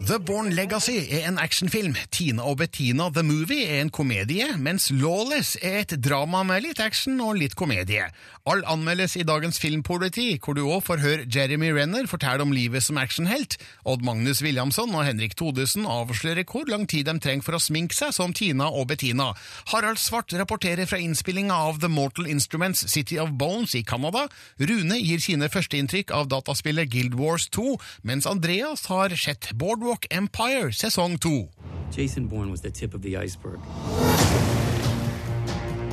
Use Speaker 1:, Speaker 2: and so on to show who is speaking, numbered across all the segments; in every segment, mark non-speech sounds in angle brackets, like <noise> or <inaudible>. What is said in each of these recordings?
Speaker 1: The Born Legacy er en actionfilm. Tina og Bettina The Movie er en komedie, mens Lawless er et drama med litt action og litt komedie. All anmeldes i dagens Filmpoliti, hvor du òg får høre Jeremy Renner fortelle om livet som actionhelt. Odd Magnus Williamson og Henrik Todesen avslører hvor lang tid de trenger for å sminke seg som Tina og Bettina. Harald Svart rapporterer fra innspillinga av The Mortal Instruments City of Bones i Canada. Rune gir sine førsteinntrykk av dataspillet Guild Wars 2, mens Andreas har sett Boardwalk Empire sesong 2.
Speaker 2: Jason Bourne was the tip of the iceberg.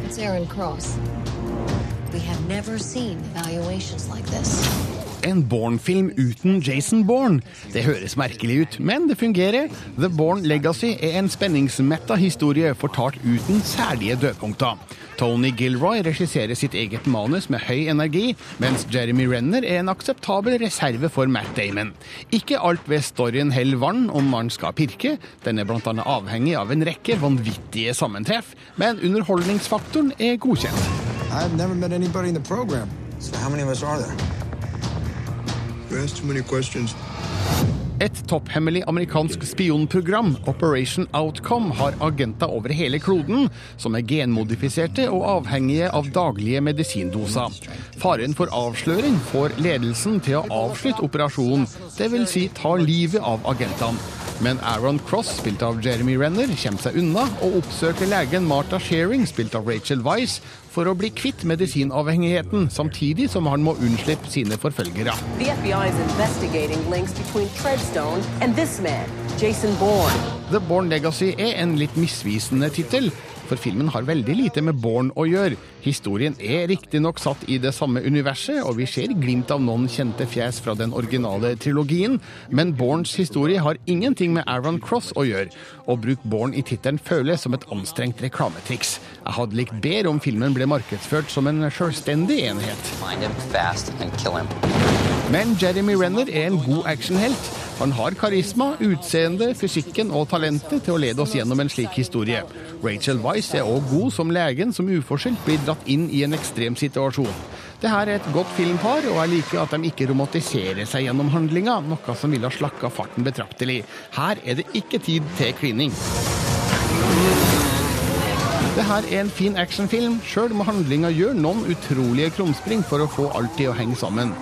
Speaker 3: It's Aaron Cross. We have never seen evaluations like this.
Speaker 1: En Bourne-film uten Jason Bourne. Det høres merkelig ut, men det fungerer. The Bourne Legacy er en spenningsmetta historie fortalt uten særlige dødpunkter. Tony Gilroy regisserer sitt eget manus med høy energi, mens Jeremy Renner er en akseptabel reserve for Matt Damon. Ikke alt ved storyen heller vann om man skal pirke. Den er bl.a. avhengig av en rekke vanvittige sammentreff, men underholdningsfaktoren er godkjent.
Speaker 4: I've never met anybody in the program.
Speaker 5: So how many of us are there?
Speaker 1: Et topphemmelig amerikansk spionprogram, Operation Outcome, har agenter over hele kloden som er genmodifiserte og avhengige av daglige medisindoser. Faren for avsløring får ledelsen til å avslutte operasjonen, dvs. Si ta livet av agentene. Men Aaron Cross, spilt av Jeremy Renner, kommer seg unna og oppsøker legen Martha Shearing, spilt av Rachel Weisz, for å bli kvitt medisinavhengigheten, samtidig som han må unnslippe sine forfølgere.
Speaker 6: FBI Treadstone Jason Bourne.
Speaker 1: The Born Legacy er en litt misvisende tittel, for filmen har veldig lite med Born å gjøre. Historien er riktignok satt i det samme universet, og vi ser glimt av noen kjente fjes fra den originale trilogien, men Borns historie har ingenting med Aaron Cross å gjøre. Å bruke Born i tittelen føles som et anstrengt reklametriks. Jeg hadde likt bedre om filmen ble markedsført som en selvstendig enhet. Men Jeremy Renner er en god actionhelt. Han har karisma, utseende, fysikken og talentet til å lede oss gjennom en slik historie. Rachel Weisz er òg god som legen som uforskyldt blir dratt inn i en ekstrem situasjon. Det her er et godt filmpar, og jeg liker at de ikke romantiserer seg gjennom handlinga, noe som ville ha slakka farten betraktelig. Her er det ikke tid til klining. Det her er en fin actionfilm, sjøl må handlinga gjøre noen utrolige krumspring for å få alt til å henge sammen.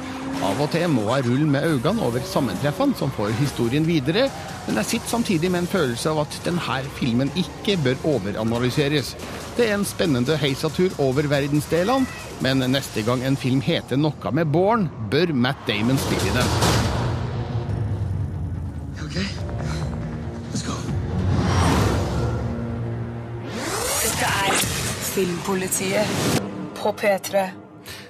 Speaker 1: Av og til må jeg rulle med øynene over sammentreffene som får historien videre, men jeg sitter samtidig med en følelse av at denne filmen ikke bør overanalyseres. Det er en spennende heisatur over verdensdelene, men neste gang en film heter noe med Born, bør Matt Damon spille i den.
Speaker 4: Okay. Let's go.
Speaker 7: Dette er Filmpolitiet på P3.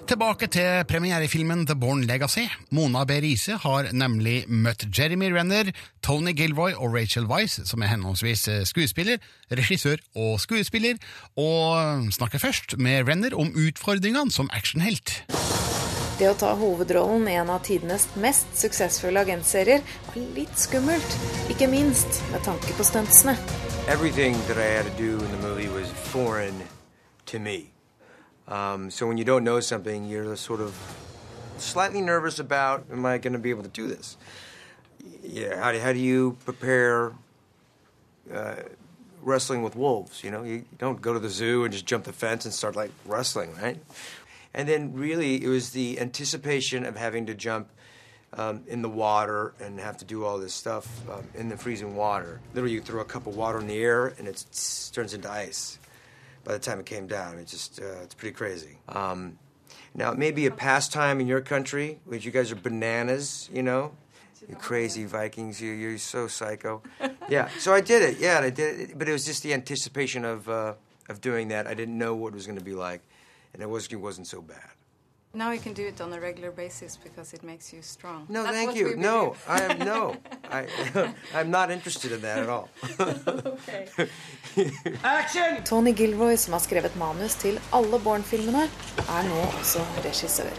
Speaker 1: Tilbake til premierefilmen The Born Legacy. Mona B. Riise har nemlig møtt Jeremy Renner, Tony Gilroy og Rachel Weisz, som er henholdsvis skuespiller, regissør og skuespiller, og snakker først med Renner om utfordringene som actionhelt.
Speaker 8: Det å ta hovedrollen i en av tidenes mest suksessfulle agentserier var litt skummelt. Ikke minst med tanke på stuntsene.
Speaker 5: Everything that I had to do in the movie was foreign to me. Um, so when you don't know something, you're sort of slightly nervous about, am I going to be able to do this? Yeah, how do, how do you prepare uh, wrestling with wolves? You know, you don't go to the zoo and just jump the fence and start like wrestling, right? And then really, it was the anticipation of having to jump um, in the water and have to do all this stuff um, in the freezing water. Literally, you throw a cup of water in the air and it turns into ice by the time it came down. It just uh, it's pretty crazy. Um, now it may be a pastime in your country, which you guys are bananas, you know. You crazy Vikings, you you're so psycho. <laughs> yeah, so I did it. Yeah, I did it, but it was just the anticipation of uh, of doing that. I didn't know what it was going to be like, and it was it wasn't so bad.
Speaker 9: Now you can do it on a regular basis because it makes you strong.
Speaker 5: No,
Speaker 9: That's
Speaker 5: thank you. No. I am no. <laughs> I <laughs> I'm not interested in that at all. <laughs>
Speaker 8: Tony Gilroy, som har skrevet manus til alle Bourne-filmene, er nå også regissør.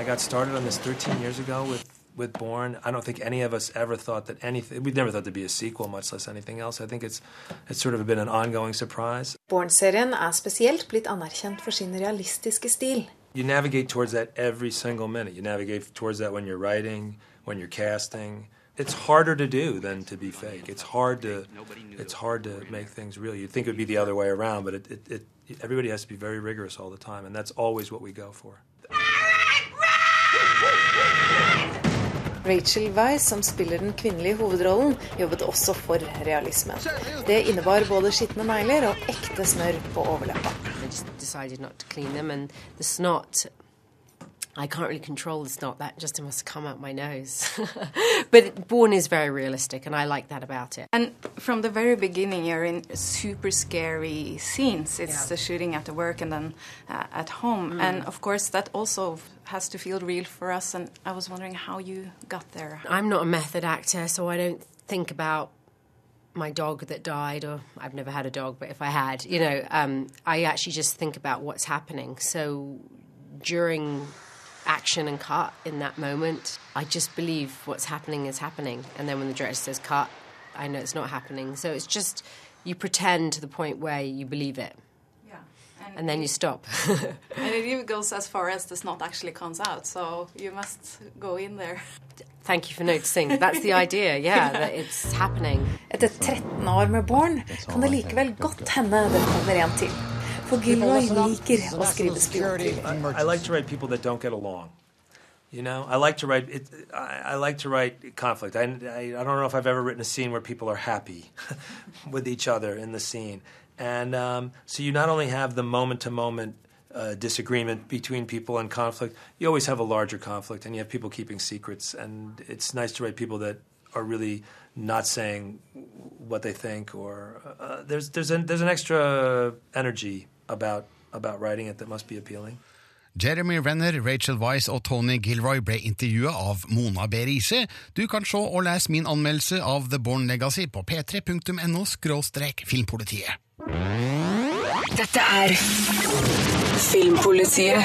Speaker 10: I got started on this 13 years ago with with Born. I don't think any of us ever thought that anything. We never thought there'd be a sequel, much less anything else. I think it's it's sort of been an ongoing surprise.
Speaker 8: Bourne-serien er spesielt blitt anerkjent for sin realistiske stil.
Speaker 10: You navigate towards that every single minute. You navigate towards that when you're writing, when you're casting. It's harder to do than to be fake. It's hard to it's hard to make things real. You'd think it would be the other way around, but it, it, it everybody has to be very rigorous all the time, and that's always what we go for.
Speaker 8: Rachel Weisz, som spiller den kvinnelige hovedrollen, jobbet også for realismen. Det innebar både skitne negler og ekte smør på overleppa.
Speaker 11: Decided not to clean them, and the snot. I can't really control the snot. That just must come out my nose. <laughs> but Born is very realistic, and I like that about it.
Speaker 9: And from the very beginning, you're in super scary scenes. It's
Speaker 11: Yeah.
Speaker 9: the shooting at the work and then uh, at home.
Speaker 11: Mm.
Speaker 9: And of course, that also has to feel real for us. And I was wondering how you got there.
Speaker 11: I'm not a method actor, so I don't think about my dog that died, or I've never had a dog, but if I had, you know, um, I actually just think about what's happening. So during action and cut in that moment, I just believe what's happening is happening. And then when the director says cut, I know it's not happening. So it's just you pretend to the point where you believe it. And, then you stop. <laughs>
Speaker 9: and it even goes as far as this not actually comes out. So you must go in there.
Speaker 11: Thank you for noticing. That's the idea, yeah, <laughs> that it's happening.
Speaker 8: Etter 13 år med barn kan det likevel godt hende det kommer en til. For Gilroy liker å skrive spionthriller.
Speaker 10: I, like to write people that don't get along. You know, I like to write. It, I, I like to write conflict. I, I, I don't know if I've ever written a scene where people are happy <laughs> with each other in the scene, and um, so you not only have the moment-to-moment uh, disagreement between people and conflict, you always have a larger conflict, and you have people keeping secrets. And it's nice to write people that are really not saying what they think, or uh, there's there's an, there's an extra energy about about writing it that must be appealing.
Speaker 3: Jeremy Renner, Rachel Wise og Tony Gilroy ble intervjua av Mona B. Riise. Du kan se og lese min anmeldelse av The Born Legacy på p3.no filmpolitiet.
Speaker 7: Dette er Filmpolitiet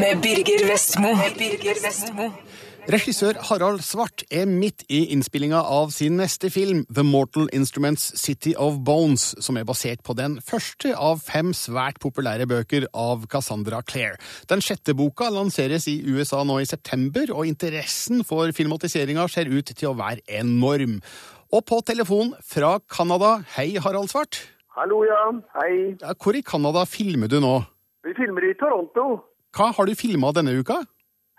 Speaker 7: med Birger Vestmo.
Speaker 1: Regissør Harald Svart er midt i innspillinga av sin neste film, The Mortal Instruments City of Bones, som er basert på den første av fem svært populære bøker av Cassandra Clare. Den sjette boka lanseres i USA nå i september, og interessen for filmatiseringa ser ut til å være enorm. Og på telefon fra Canada, hei Harald Svart.
Speaker 12: Hallo, ja. Hei.
Speaker 1: Ja, Hvor i Canada filmer du nå?
Speaker 12: Vi filmer i Toronto.
Speaker 1: Hva har du filma denne uka?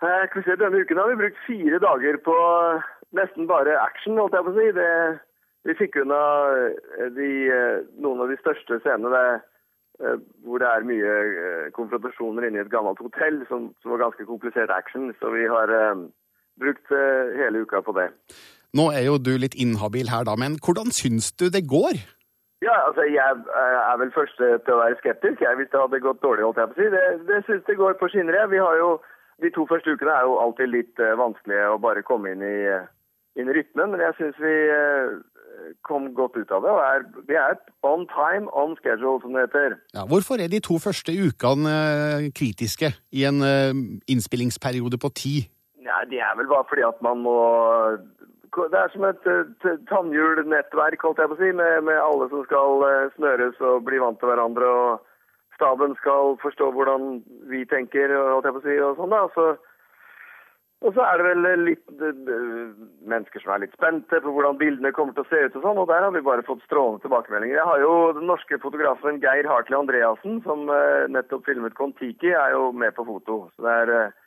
Speaker 12: Eh, Denne uken har vi brukt fire dager på nesten bare action, holdt jeg på å si. Det, vi fikk unna eh, de, eh, noen av de største scenene eh, hvor det er mye konfrontasjoner inne i et gammelt hotell, som, som var ganske komplisert action. Så vi har eh, brukt hele uka på det.
Speaker 1: Nå er jo du litt inhabil her, da, men hvordan syns du det går?
Speaker 12: Ja, altså Jeg eh, er vel første til å være skeptisk jeg, hvis det hadde gått dårlig. holdt jeg på å si. Det, det syns det går på skinner. jeg. Vi har jo, De to første ukene er jo alltid litt uh, vanskelige å bare komme inn i, eh, inn i rytmen, men jeg syns vi uh, kom godt ut av det. og er, Vi er on time, on schedule, som det heter.
Speaker 1: Ja, hvorfor er de to første ukene uh, kritiske i en eh, innspillingsperiode på ti?
Speaker 12: Ja, Det er vel bare fordi at man må Det er som et eh, tannhjulnettverk, holdt jeg på å si, med, med alle som skal snøres og bli vant til hverandre. og Staben skal forstå hvordan vi tenker, holdt jeg på å si, og sånn. da, så og så er det vel litt eh, mennesker som er litt spente på hvordan bildene kommer til å se ut. Og sånn, og der har vi bare fått strålende tilbakemeldinger. Jeg har jo Den norske fotografen Geir Hartley Andreassen, som eh, nettopp filmet Kon-Tiki, er jo med på foto. Så det er eh, eh,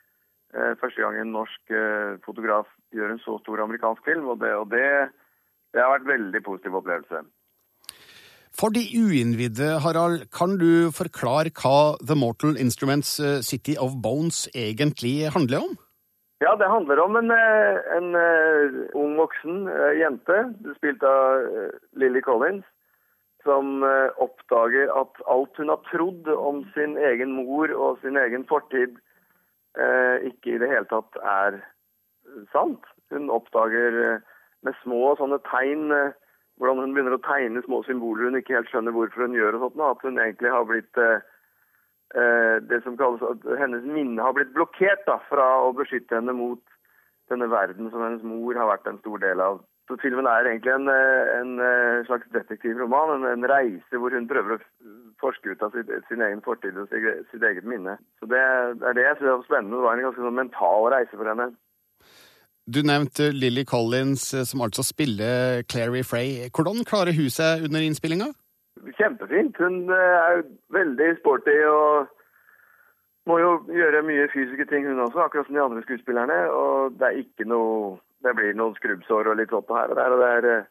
Speaker 12: første gang en norsk eh, fotograf gjør en så stor amerikansk film, og det, og det, det har vært en veldig positiv opplevelse.
Speaker 1: For de uinnvidde, Harald, kan du forklare hva The Mortal Instruments eh, City of Bones egentlig handler om?
Speaker 12: Ja, det handler om en, eh, en eh, ung voksen eh, jente, spilt av eh, Lily Collins, som eh, oppdager at alt hun har trodd om sin egen mor og sin egen fortid, eh, ikke i det hele tatt er sant. Hun oppdager eh, med små sånne tegn eh, hvordan hun begynner å tegne små symboler hun ikke helt skjønner hvorfor hun gjør, og sånt, at hun egentlig har blitt eh, eh, det som kalles at hennes minne har blitt blokkert da, fra å beskytte henne mot denne verden som hennes mor har vært en stor del av. Så filmen er egentlig en, eh, en eh, slags detektivroman, en, en reise hvor hun prøver å forske ut av sin, sin egen fortid og sitt, sitt eget minne. Så Det, det er det jeg synes var spennende. Det var en ganske sånn mental reise for henne.
Speaker 1: Du nevnte Lily Collins, eh, som altså spiller Clary Frey. Hvordan klarer hun seg under innspillinga?
Speaker 12: Kjempefint. Hun eh, er veldig sporty og må jo gjøre mye fysiske ting, hun også, akkurat som de andre skuespillerne. Og det er ikke noe Det blir noen skrubbsår og litt sånt her og der. og det er eh,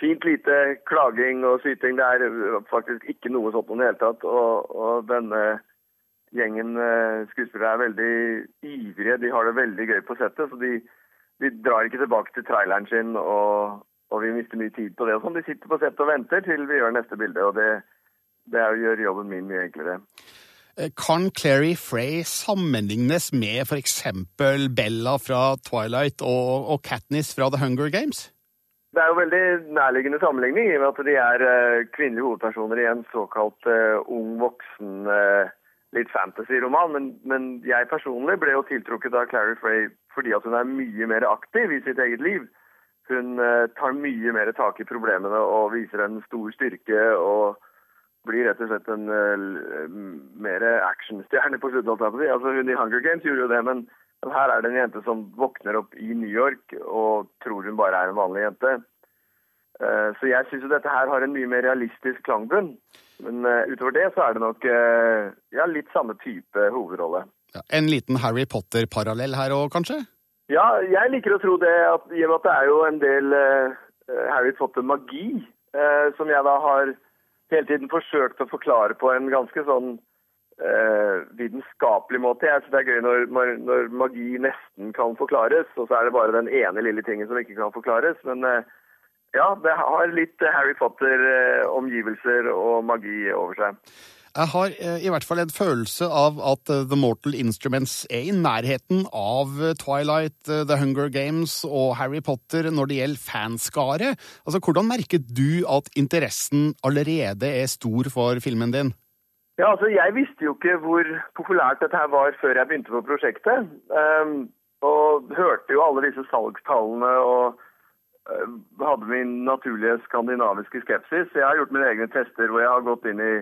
Speaker 12: fint lite klaging og syting. Det er eh, faktisk ikke noe sånt i det hele tatt. Og, og denne gjengen skuespillere er veldig ivrige. De har det veldig gøy på settet. så de, de drar ikke tilbake til traileren sin og, og vi mister mye tid på det. og sånn. De sitter på settet og venter til vi gjør neste bilde. og det, det gjør jobben min mye enklere.
Speaker 1: Eh, kan Clary Frey sammenlignes med f.eks. Bella fra Twilight og, og Katniss fra The Hunger Games?
Speaker 12: Det er jo veldig nærliggende sammenligning i og med at de er uh, kvinnelige hovedpersoner i en såkalt uh, ung voksen, uh, litt fantasy-roman. Men, men, jeg personlig ble jo tiltrukket av Clary Frey fordi at hun er mye mer aktiv i sitt eget liv. Hun tar mye mer tak i problemene og viser en stor styrke. og blir rett og slett en mer actionstjerne på slutten. Altså, hun i Hunger Games gjorde jo det, men, men, her er det en jente som våkner opp i New York og tror hun bare er en vanlig jente. Uh, så jeg syns jo dette her har en mye mer realistisk klangbunn. Men uh, utover det så er det nok ja, litt samme type hovedrolle.
Speaker 1: Ja, en liten Harry Potter-parallell her òg, kanskje?
Speaker 12: Ja, jeg liker å tro det. At, I og med at det er jo en del Harry Potter-magi, som jeg da har hele tiden forsøkt å forklare på en ganske sånn eh, vitenskapelig måte. Jeg synes det er gøy når, når, magi nesten kan forklares, og så er det bare den ene lille tingen som ikke kan forklares. Men eh, ja, det har litt Harry Potter-omgivelser eh, og magi over seg.
Speaker 1: Jeg har eh, i hvert fall en følelse av at uh, The Mortal Instruments er i nærheten av Twilight, The Hunger Games og Harry Potter når det gjelder fanskare. Altså, Hvordan merker du at interessen allerede er stor for filmen din?
Speaker 12: Ja, altså Jeg visste jo ikke hvor populært dette her var før jeg begynte på prosjektet. Um, og hørte jo alle disse salgstallene og hadde min naturlige skandinaviske skepsis. Jeg har gjort mine egne tester hvor jeg har gått inn i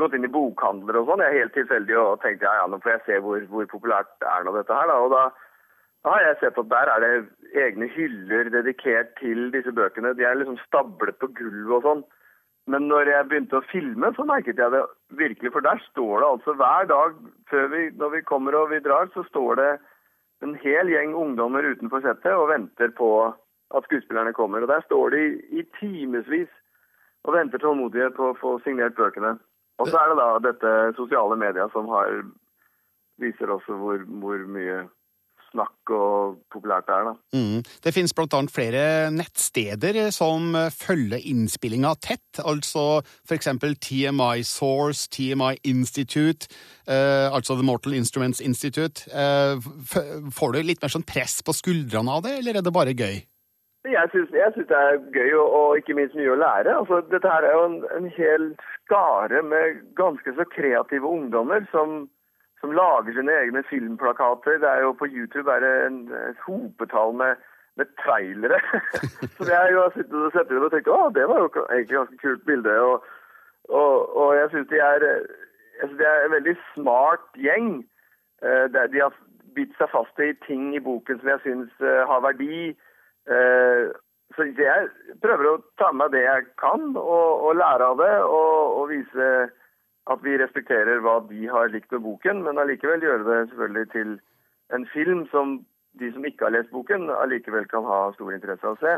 Speaker 12: gått inn i bokhandler og sånn, jeg er helt tilfeldig og tenkte ja, ja, nå får jeg se hvor, hvor populært er nå dette her. da, og da, da har jeg sett at der er det egne hyller dedikert til disse bøkene. De er liksom stablet på gulvet og sånn. Men når jeg begynte å filme, så merket jeg det virkelig. For der står det altså hver dag vi, når vi kommer og vi drar, så står det en hel gjeng ungdommer utenfor settet og venter på at skuespillerne kommer. Og der står de i timevis og venter tålmodighet på å få signert bøkene. Og så er det da dette sosiale medier som har, viser også hvor, hvor mye snakk og populært det er. da.
Speaker 1: Mm. Det finnes bl.a. flere nettsteder som følger innspillinga tett. Altså f.eks. TMI Source, TMI Institute, eh, altså The Mortal Instruments Institute. Eh, får du litt mer sånn press på skuldrene av det, eller er det bare gøy?
Speaker 12: Jeg syns, det er gøy og, og, ikke minst mye å lære. Altså, dette her er jo en, en hel skare med ganske så kreative ungdommer som, som, lager sine egne filmplakater. Det er jo På YouTube det en, et hopetall med, med trailere. <laughs> så jeg har sittet og sett det og tenkt å, det var jo egentlig ganske kult bilde. Og, og, og jeg syns de de er en veldig smart gjeng. Eh, de har bitt seg fast i ting i boken som jeg syns eh, har verdi. Eh, så jeg prøver å ta med det jeg kan, og, og lære av det. Og, og, vise at vi respekterer hva de har likt med boken, men allikevel gjøre det selvfølgelig til en film som de som ikke har lest boken, allikevel kan ha stor interesse av å se.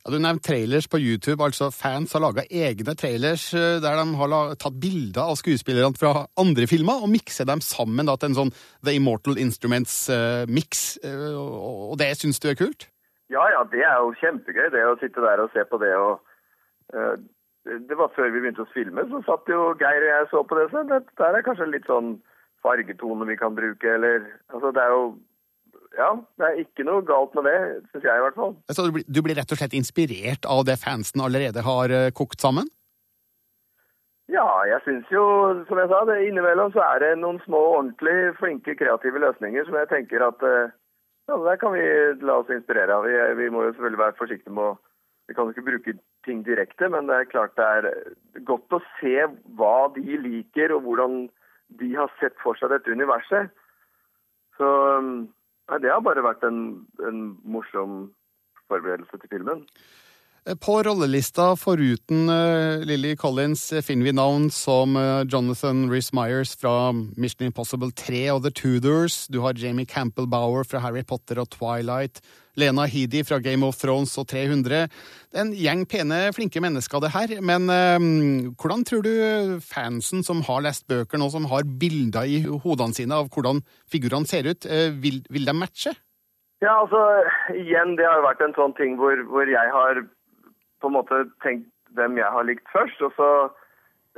Speaker 1: Ja, du nevnte trailers på YouTube. altså Fans har laga egne trailers eh, der de har tatt bilder av skuespillerne fra andre filmer og mikser dem sammen da, til en sånn The Immortal Instruments-mix. Eh, uh, uh, og det syns du er kult?
Speaker 12: Ja, ja, det er jo kjempegøy det å sitte der og se på det. og uh, Det var før vi begynte å filme, så satt jo Geir og jeg så på det. Så det der er kanskje litt sånn fargetone vi kan bruke, eller Altså, det er jo Ja, det er ikke noe galt med det, syns jeg i hvert fall.
Speaker 1: Så du blir, du blir rett og slett inspirert av det fansen allerede har uh, kokt sammen?
Speaker 12: Ja, jeg syns jo, som jeg sa, det innimellom så er det noen små, ordentlig flinke, kreative løsninger som jeg tenker at uh, ja, Der kan vi la oss inspirere av. Vi, vi, må jo selvfølgelig være forsiktige med å Vi kan jo ikke bruke ting direkte, men det er klart det er godt å se hva de liker, og hvordan de har sett for seg dette universet. Så nei, det har bare vært en, en morsom forberedelse til filmen.
Speaker 1: På rollelista, foruten uh, Lily Collins, finner vi navn som uh, Jonathan Rhys-Myers fra Mission Impossible 3 og The Tudors. Du har Jamie Campbell Bower fra Harry Potter og Twilight. Lena Headey fra Game of Thrones og 300. Det er en gjeng pene, flinke mennesker, det her. Men uh, hvordan tror du fansen som har lest bøker nå, som har bilder i hodene sine av hvordan figurene ser ut, vil, vil de matche?
Speaker 12: Ja, altså, igjen, det har vært en sånn ting hvor, hvor jeg har på en måte tenkt hvem jeg har likt først. Og så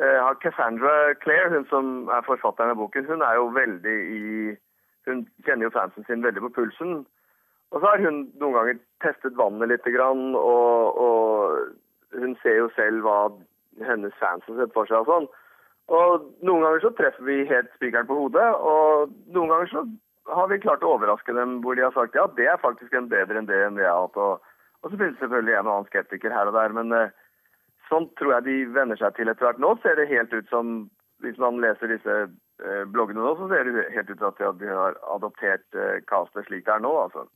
Speaker 12: eh, har Cassandra Clare, hun som er forfatteren av boken, hun er jo veldig i Hun kjenner jo fansen sin veldig på pulsen. Og så har hun noen ganger testet vannet litt, grann, og, og hun ser jo selv hva hennes fans har sett for seg og sånn. Og noen ganger så treffer vi helt spikeren på hodet, og noen ganger så har vi klart å overraske dem hvor de har sagt ja, det er faktisk en bedre enn det enn vi har hatt. og og så finnes det selvfølgelig en og annen skeptiker her og der, men sånn tror jeg de venner seg til etter hvert. Nå ser det helt ut som, hvis man leser disse uh, bloggene nå, så ser det helt ut til at de har adoptert uh, castet slik det er nå, altså.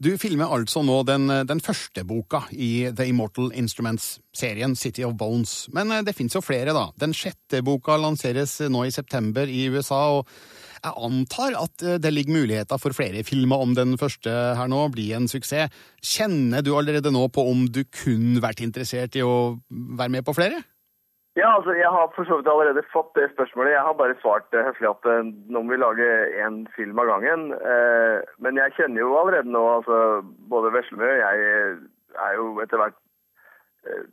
Speaker 1: Du filmer altså nå den, den første boka i The Immortal Instruments-serien City of Bones. Men det fins jo flere, da. Den sjette boka lanseres nå i september i USA. og jeg antar at eh, det ligger muligheter for flere filmer om den første her nå blir en suksess. Kjenner du allerede nå på om du kunne vært interessert i å være med på flere?
Speaker 12: Ja, altså jeg har for så vidt allerede fått det spørsmålet. Jeg har bare svart eh, høflig at eh, nå må vi lage én film av gangen. Men jeg kjenner jo allerede nå altså både Veslemø og jeg er jo etter hvert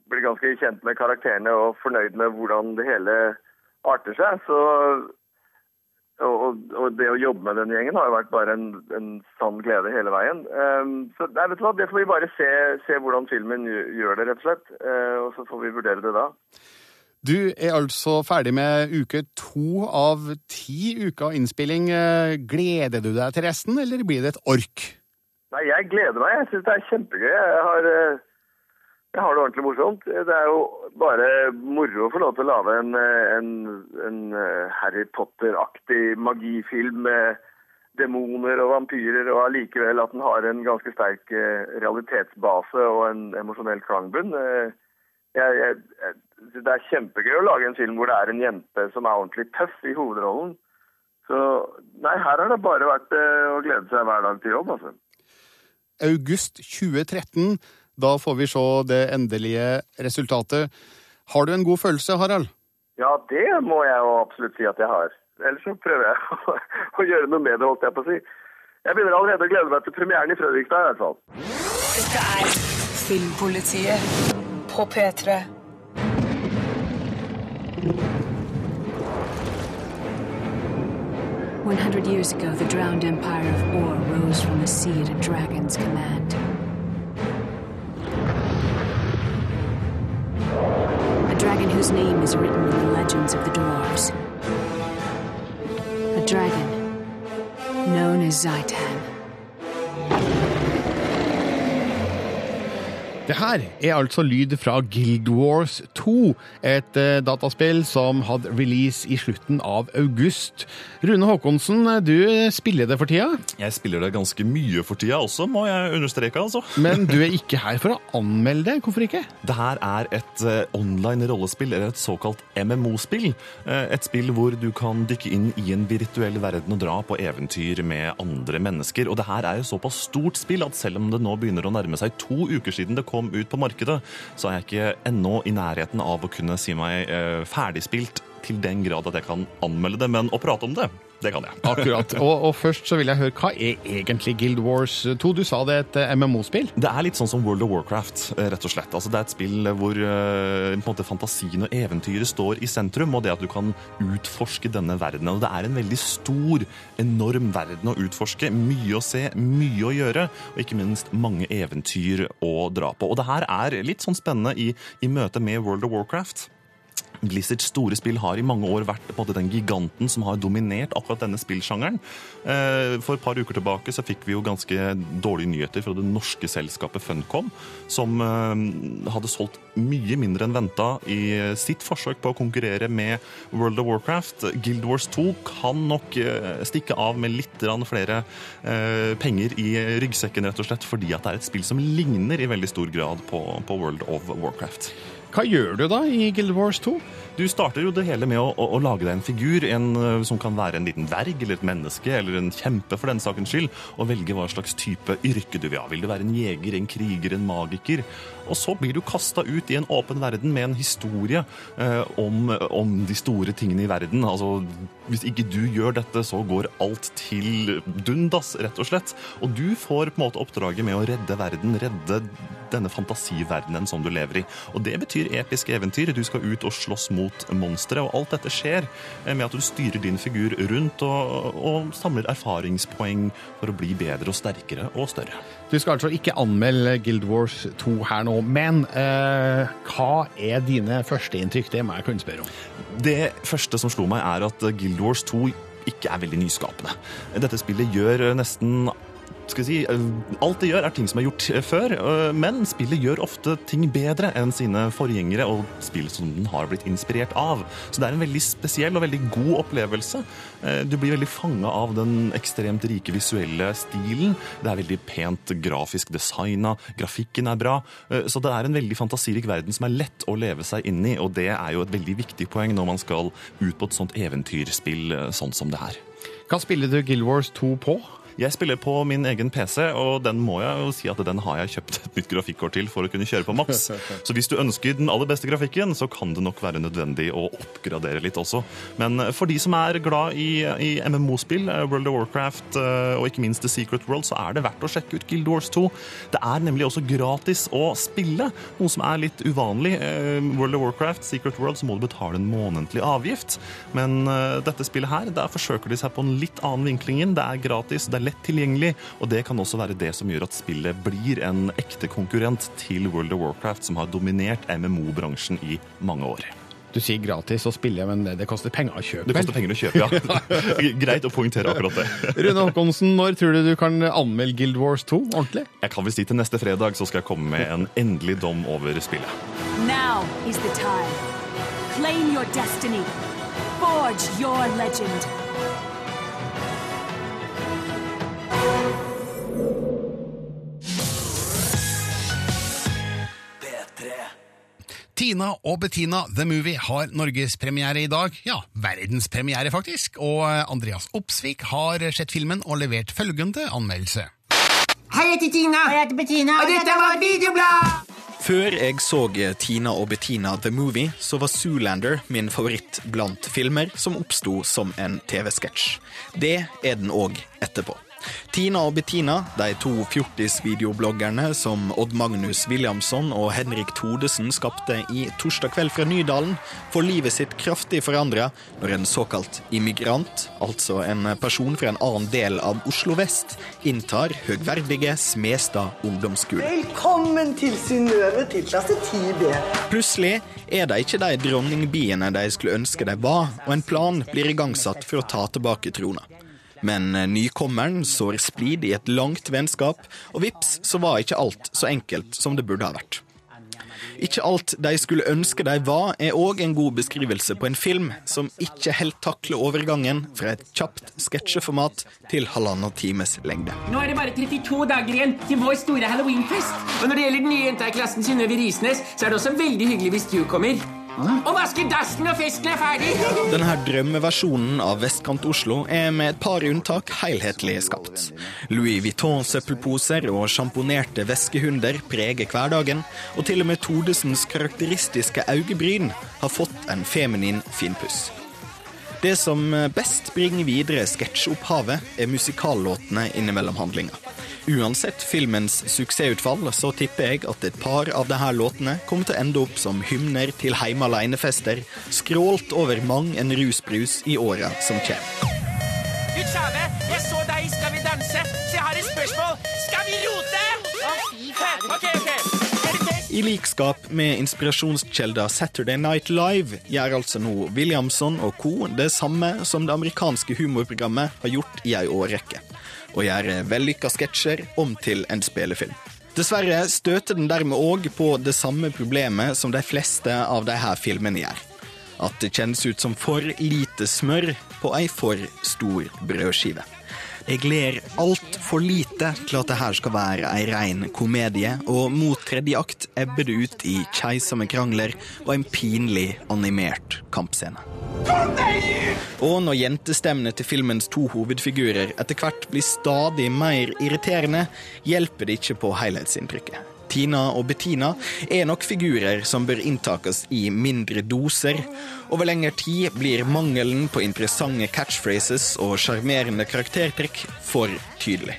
Speaker 12: blitt ganske kjent med karakterene og fornøyd med hvordan det hele arter seg. Så og, og, det å jobbe med den gjengen har jo vært bare en, en sann glede hele veien. Så nei, vet du hva, Det får vi bare se, se hvordan filmen gjør det, rett og slett. Og så får vi vurdere det da.
Speaker 1: Du er altså ferdig med uke to av ti uker innspilling. Eh, gleder du deg til resten, eller blir det et ork?
Speaker 12: Nei, jeg gleder meg. Jeg syns det er kjempegøy. Jeg har uh, jeg har det ordentlig morsomt. Det er jo bare moro å få lov til å lage en, en, en eh, Harry Potter-aktig magifilm med demoner og vampyrer, og allikevel at den har en ganske sterk eh, realitetsbase og en emosjonell klangbunn. Eh, jeg, jeg, det er kjempegøy å lage en film hvor det er en jente som er ordentlig tøff i hovedrollen. Så nei, her har det bare vært å glede seg hver dag til jobb, altså.
Speaker 1: August 2013 da får vi se det endelige resultatet. Har du en god følelse, Harald?
Speaker 12: Ja, det må jeg jo absolutt si at jeg har. Ellers så prøver jeg <laughs> å, å gjøre noe med det, holdt jeg på å si. Jeg begynner allerede å glede meg til premieren i Fredrikstad, i hvert fall.
Speaker 7: Dette er Filmpolitiet på P3.
Speaker 13: One hundred years ago, the drowned empire of Or rose from the sea at a dragon's command. A dragon whose name is written in the legends of the dwarves. A dragon known as Zaitan.
Speaker 1: Det her er altså lyd fra Guild Wars 2, et uh, dataspill som hadde release i slutten av august. Rune Håkonsen, du spiller det for tida?
Speaker 14: Jeg spiller det ganske mye for tida også, må jeg understreke. altså. <laughs>
Speaker 1: Men du er ikke her for å anmelde det, hvorfor ikke?
Speaker 14: Det her er et uh, online rollespill, eller et såkalt MMO-spill. Et spill hvor du kan dykke inn i en virtuell verden og dra på eventyr med andre mennesker. Og det her er jo såpass stort spill at selv om det nå begynner å nærme seg to uker siden det kom kom ut på markedet, så er jeg ikke ennå i nærheten av å kunne si meg eh, ferdigspilt til den grad at jeg kan anmelde det, men å prate om det, det kan jeg.
Speaker 1: Akkurat. Og, og, først så vil jeg høre, hva er egentlig Guild Wars 2? Du sa det er et eh, MMO-spill?
Speaker 14: Det er litt sånn som World of Warcraft, eh, rett og slett. Altså, det er et spill hvor på en måte, fantasien og eventyret står i sentrum, og det at du kan utforske denne verdenen. Og det er en veldig stor, enorm verden å utforske. Mye å se, mye å gjøre, og ikke minst mange eventyr å dra på. Og det her er litt sånn spennende i, i møte med World of Warcraft. Blizzards store spill har i mange år vært på den giganten som har dominert akkurat denne spillsjangeren. Eh, For et par uker tilbake så fikk vi jo ganske dårlige nyheter fra det norske selskapet Funcom, som eh, hadde solgt mye mindre enn venta i sitt forsøk på å konkurrere med World of Warcraft. Guild Wars 2 kan nok eh, stikke av med litt flere penger i ryggsekken, rett og slett, fordi at det er et spill som ligner i veldig stor grad på World of Warcraft.
Speaker 1: Hva gjør du da i Guild Wars 2?
Speaker 14: Du starter jo det hele med å, å, å lage deg en figur, en, uh, som kan være en liten dverg eller et menneske eller en kjempe for den sakens skyld, og velge hva slags type yrke du vil ha. Vil du være en jeger, en kriger, en magiker? Og så blir du kasta ut i en åpen verden med en historie eh, om, om de store tingene i verden. Altså, hvis ikke du gjør dette, så går alt til dundas, rett og slett. Og du får på en måte oppdraget med å redde verden, redde denne fantasiverdenen som du lever i. Og det betyr episke eventyr. Du skal ut og slåss mot monstre, og alt dette skjer eh, med at du styrer din figur rundt og, og samler erfaringspoeng for å bli bedre og sterkere og større.
Speaker 1: Du skal altså ikke anmelde Guild Wars 2 her nå, men eh, hva er dine førsteinntrykk? Det må jeg kunne spørre om.
Speaker 14: Det første som slo meg, er at Guild Wars 2 ikke er veldig nyskapende. Dette spillet gjør nesten skal vi si, eh, Alt det gjør, er ting som er gjort eh, før, øh, men spillet gjør ofte ting bedre enn sine forgjengere og spill som den har blitt inspirert av. Så det er en veldig spesiell og veldig god opplevelse. Eh, Du blir veldig fanga av den ekstremt rike visuelle stilen. Det er veldig pent grafisk designa, grafikken er bra. Eh, Så det er en veldig fantasirik verden som er lett å leve seg inn i, og det er jo et veldig viktig poeng når man skal ut på et sånt eventyrspill eh, sånn som det her.
Speaker 1: Hva spiller du Guild Wars 2 på?
Speaker 14: Jeg spiller på min egen PC, og den må jeg jo si at den har jeg kjøpt et nytt grafikkort til for å kunne kjøre på maks. <laughs> Så hvis du ønsker den aller beste grafikken, så kan det nok være nødvendig å oppgradere litt også. Men for de som er glad i, i MMO-spill, eh, World of Warcraft eh, og ikke minst The Secret World, så er det verdt å sjekke ut Guild Wars 2. Det er nemlig også gratis å spille, noe som er litt uvanlig. Eh, World of Warcraft, Secret World, så må du betale en månedlig avgift. Men eh, dette spillet her, der forsøker de seg på en litt annen vinkling. Det er gratis, det er lett tilgjengelig, og det kan også være det som gjør at spillet blir en ekte konkurrent til World of Warcraft, som har dominert MMO-bransjen i mange år.
Speaker 1: Du sier gratis å spille, men det, det koster penger å kjøpe.
Speaker 14: Det koster penger å kjøpe, ja. <laughs> <laughs> Greit å poengtere akkurat det. <laughs>
Speaker 1: Rune Håkonsen, når tror du du kan anmelde Guild Wars 2 ordentlig?
Speaker 14: Jeg kan vel si til neste fredag, så skal jeg komme med en endelig dom over spillet.
Speaker 13: Now is the time. Claim your destiny. Forge your legend.
Speaker 3: Tina og Bettina The Movie har norgespremiere i dag. Ja, verdenspremiere, faktisk. Og Andreas Opsvik har sett filmen og levert følgende anmeldelse.
Speaker 15: Hei, jeg heter Tina. Og jeg heter Bettina. Og dette var Videoblad!
Speaker 16: Før jeg så Tina og Bettina The Movie, så var Zoolander min favoritt blant filmer som oppsto som en TV-sketsj. Det er den òg etterpå. Tina og Bettina, de to fjortisvideobloggerne som Odd Magnus Williamson og Henrik Todesen skapte i Torsdag kveld fra Nydalen, får livet sitt kraftig forandra når en såkalt immigrant, altså en person fra en annen del av Oslo vest, inntar høgverdige Smestad ungdomsskole.
Speaker 15: Velkommen til Synnøve til klasse 10B.
Speaker 16: Plutselig er de ikke de dronningbiene de skulle ønske de var, og en plan blir igangsatt for å ta tilbake trona. Men nykommeren sår splid i et langt vennskap, og vips, så var ikke alt så enkelt som det burde ha vært. Ikke alt de skulle ønske de var, er òg en god beskrivelse på en film som ikke helt takler overgangen fra et kjapt sketsjeformat til halvannen times lengde.
Speaker 15: Nå er det bare 32 dager igjen til vår store halloweenfest. Og når det gjelder den nye jenta i klassen Synnøve Risnes, så er det også veldig hyggelig hvis du kommer. Og vasker dassen når fisken er ferdig! <laughs>
Speaker 16: Denne drømmeversjonen av Vestkant-Oslo er med et par unntak helhetlig skapt. Louis Vuitton-søppelposer og sjamponerte veskehunder preger hverdagen, og til og med Todesens karakteristiske øyebryn har fått en feminin finpuss. Det som best bringer videre sketsjopphavet, er musikallåtene innimellom handlinga. Uansett filmens suksessutfall, så tipper jeg at et par av disse låtene kommer til å ende opp som hymner til heime aleine-fester, skrålt over mang en rusbrus i åra som kommer.
Speaker 15: Gud kjære, jeg så deg i Skal vi danse, så jeg har et spørsmål. Skal vi rote? Okay, okay.
Speaker 16: I likskap med inspirasjonskjelda Saturday Night Live gjør altså nå Williamson og co. det samme som det amerikanske humorprogrammet har gjort i ei årrekke. Og gjøre vellykka sketsjer om til en spillefilm. Dessverre støter den dermed òg på det samme problemet som de fleste av disse filmene gjør. At det kjennes ut som for lite smør på ei for stor brødskive. Jeg ler altfor lite til at det her skal være ei rein komedie, og mot tredje akt ebber det ut i keisomme krangler og en pinlig animert kampscene. Og når jentestemmene til filmens to hovedfigurer etter hvert blir stadig mer irriterende, hjelper det ikke på helhetsinntrykket. Tina og Bettina er nok figurer som bør inntakes i mindre doser. Over lengre tid blir mangelen på interessante catchphrases og sjarmerende karaktertrekk for tydelig.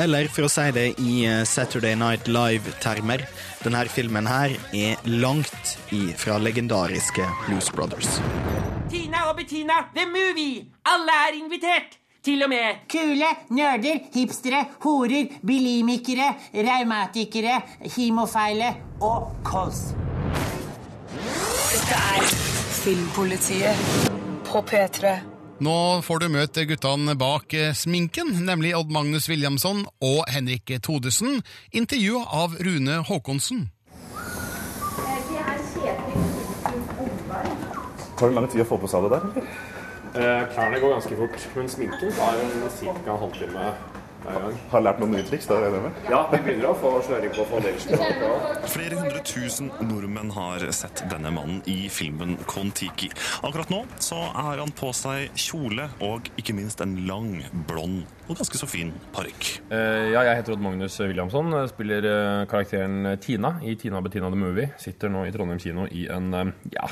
Speaker 16: Eller for å si det i Saturday Night Live-termer, denne filmen her er langt ifra legendariske Blues Brothers.
Speaker 15: Tina og Bettina, The Movie! Alle er invitert! Til og med kule, nerder, hipstere, horer, bilimikere, raumatikere, himofeile og kols.
Speaker 7: Dette er Filmpolitiet på P3.
Speaker 3: Nå får du møte guttene bak eh, sminken, nemlig Odd Magnus Williamson og Henrik Todesen. Intervjua av Rune Håkonsen.
Speaker 14: Tar det lang tid å få på seg det der? eller?
Speaker 17: Eh, klærne går ganske fort, men sminken tar ca. en halvtime hver gang.
Speaker 14: Har lært noen nye triks? da, regner jeg med?
Speaker 17: Ja, vi begynner å få sløring på foundation.
Speaker 14: Flere hundre tusen nordmenn har sett denne mannen i filmen Kon-Tiki. Akkurat nå så har han på seg kjole og ikke minst en lang, blond og ganske så fin parykk.
Speaker 17: Uh, ja, jeg heter Odd Magnus Williamson. Spiller eh, karakteren Tina i Tina Bettina the Movie. Sitter nå i Trondheim kino i en uh, ja,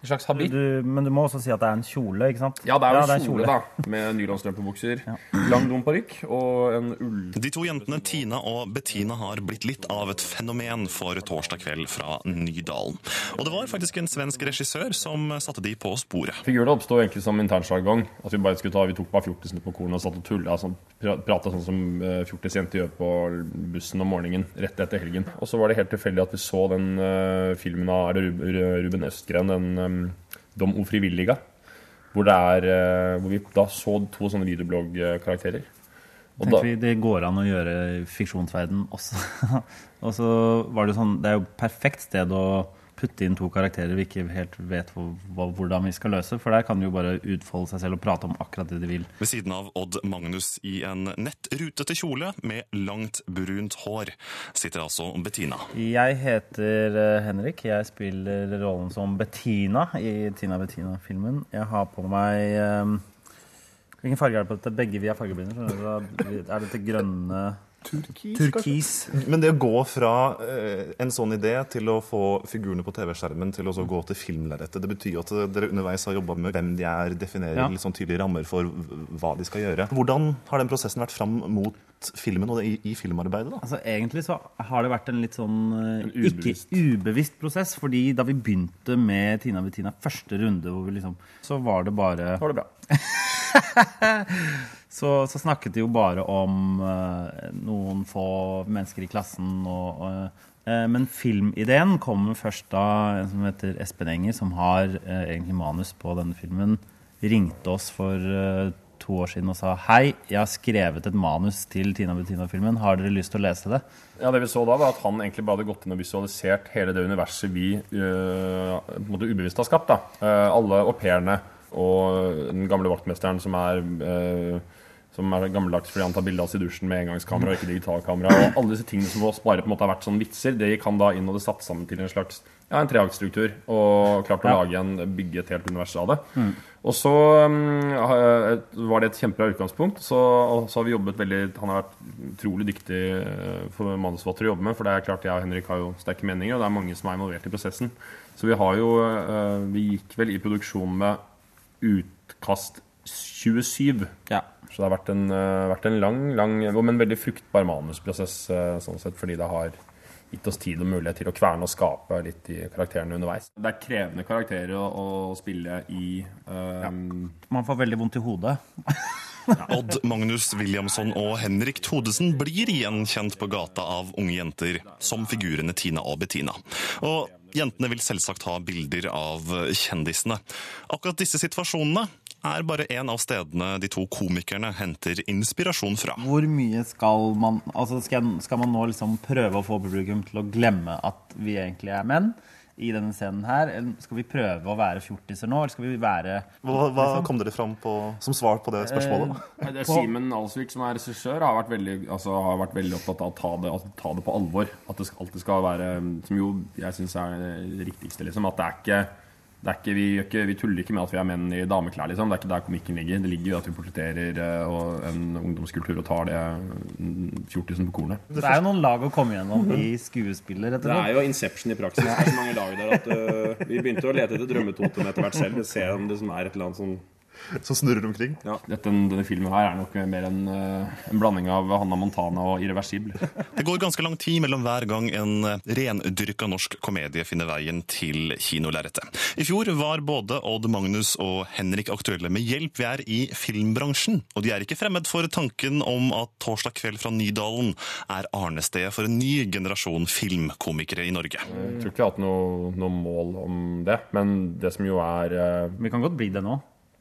Speaker 17: en slags habit.
Speaker 18: Du, men du må også si at det er en kjole, ikke sant?
Speaker 17: Ja, det er jo en kjole, da. Med nylonstrømpebukser, lang, dum og en ull...
Speaker 14: De to jentene Tina og Bettina har blitt litt av et fenomen for torsdag kveld fra Nydalen. Og det var faktisk en svensk regissør som satte de på sporet.
Speaker 17: Figurene oppstod egentlig som internsjargong. At vi bare skulle ta, vi tok bare fjortisene på kornet og satt og tulla. Sånn, Prata sånn som eh, fjortisjenter gjør på bussen om morgenen rett etter helgen. Og så var det helt tilfeldig at vi så den uh, filmen av Ruben Østgren, den um, Dom Ofrivilliga. Hvor, det er, uh, hvor vi da så to sånne videobloggkarakterer. Og
Speaker 18: Tenkte vi Det går an å gjøre i fiksjonsverden også. <laughs> og så var det sånn Det er jo perfekt sted å putte inn to karakterer vi ikke helt vet hvor, hvordan vi skal løse. For der kan de jo bare utfolde seg selv og prate om akkurat det de vil.
Speaker 14: Ved siden av Odd Magnus i en nett rutete kjole med langt, brunt hår sitter altså Bettina.
Speaker 18: Jeg heter eh, Henrik. Jeg spiller rollen som Bettina i Tina Bettina-filmen. Jeg har på meg eh, Hvilken farge er det på dette? Begge vi er fargeblinde. Er dette grønne Turkis.
Speaker 14: Men det å gå fra eh, en sånn idé til å få figurene på TV-skjermen til å så gå til filmlerretet, det betyr jo at dere underveis har jobba med hvem de er, definerer
Speaker 18: Ja.
Speaker 14: litt sånn tydelige rammer for hva de skal gjøre. Hvordan har den prosessen vært fram mot filmen og det, i, i filmarbeidet? da?
Speaker 18: Altså Egentlig så har det vært en litt sånn eh,
Speaker 14: En
Speaker 18: ikke
Speaker 14: ubevisst.
Speaker 18: ubevisst prosess. fordi da vi begynte med Tina Bettina første runde, hvor vi liksom, så var det bare
Speaker 17: Var det bra? <laughs>
Speaker 18: så, så snakket de jo bare om eh, noen få mennesker i klassen. Og, og, eh, men filmideen kommer først da en som heter Espen Enger, som har eh, egentlig manus på denne filmen, ringte oss for to år siden og sa hei, jeg har skrevet et manus til Tina Bettina-filmen, har dere lyst til å lese det?
Speaker 17: Ja, Det vi så da, var at han egentlig bare hadde gått inn og visualisert hele det universet vi øh, ubevisst har skapt. da. Uh, alle au pairene og den gamle vaktmesteren som er øh, som er gammeldags fordi han tar bilde av oss i dusjen med engangskamera og ikke digitalkamera. Og alle disse tingene som bare på en måte har vært sånn vitser, det gikk han da inn og det satt sammen til en slags ja, en treaktstruktur. Og klarte å lage en, bygge et helt univers av det.
Speaker 18: Mm.
Speaker 17: Og så um, var det et kjempebra utgangspunkt. Så, så har vi jobbet veldig Han har vært utrolig dyktig eh, for manusforfatter å jobbe med. For det er klart jeg og Henrik har jo sterke meninger, og det er mange som er involvert i prosessen. Så vi har jo eh, Vi gikk vel i produksjon med utkast 27. Så det har vært en, eh, vært en lang, lang, men veldig fruktbar manusprosess eh, sånn sett, fordi det har gitt oss tid og mulighet til å kverne og skape litt i karakterene underveis. Det er krevende karakterer å, å spille i. eh,
Speaker 18: Man får veldig vondt i hodet.
Speaker 14: Odd Magnus Williamson og Henrik Thodesen blir igjen kjent på gata av unge jenter som figurene Tina og Bettina. Og jentene vil selvsagt ha bilder av kjendisene. Akkurat disse situasjonene er bare en av stedene de to komikerne henter inspirasjon fra.
Speaker 18: Hvor mye skal man altså skal, skal man nå liksom prøve å få publikum til å glemme at vi egentlig er menn? i denne scenen her? Eller skal vi prøve å være fjortiser nå, eller skal vi være
Speaker 14: Hva, hva
Speaker 18: liksom?
Speaker 14: kom dere fram på som svar på det spørsmålet?
Speaker 17: Eh, det er Simen Alsvik, som er regissør, har vært veldig, altså, har vært veldig opptatt av å ta det, å ta det på alvor. At det alltid skal være Som jo jeg syns er det riktigste, liksom. At det er ikke ikke, vi, ikke, vi tuller ikke med at vi er menn i dameklær. Liksom. Det er ikke der komikken ligger. Det ligger jo at vi portretterer eh, en ungdomskultur og tar det mm, fjortisen på kornet.
Speaker 18: Det er jo noen lag å komme gjennom i skuespiller.
Speaker 17: Det er jo Inception i praksis. Det er så mange lag der at uh, vi begynte å lete etter drømmetotem etter hvert selv. Se om det som er et eller annet sånn <laughs>
Speaker 14: som snurrer omkring?
Speaker 17: Ja, dette, Denne filmen her er nok mer en, uh, en blanding av Hanna Montana og Irreversibel. <laughs>
Speaker 14: Det går ganske lang tid mellom hver gang en rendyrka norsk komedie finner veien til kinolerretet. I fjor var både Odd Magnus og Henrik aktuelle med hjelp. Vi er i filmbransjen, og de er ikke fremmed for tanken om at Torsdag kveld fra Nydalen er arnestedet for en ny generasjon filmkomikere i Norge.
Speaker 17: Jeg tror ikke vi har hatt noe, noe mål om det, men det som jo er uh,
Speaker 18: Vi kan godt bli det nå.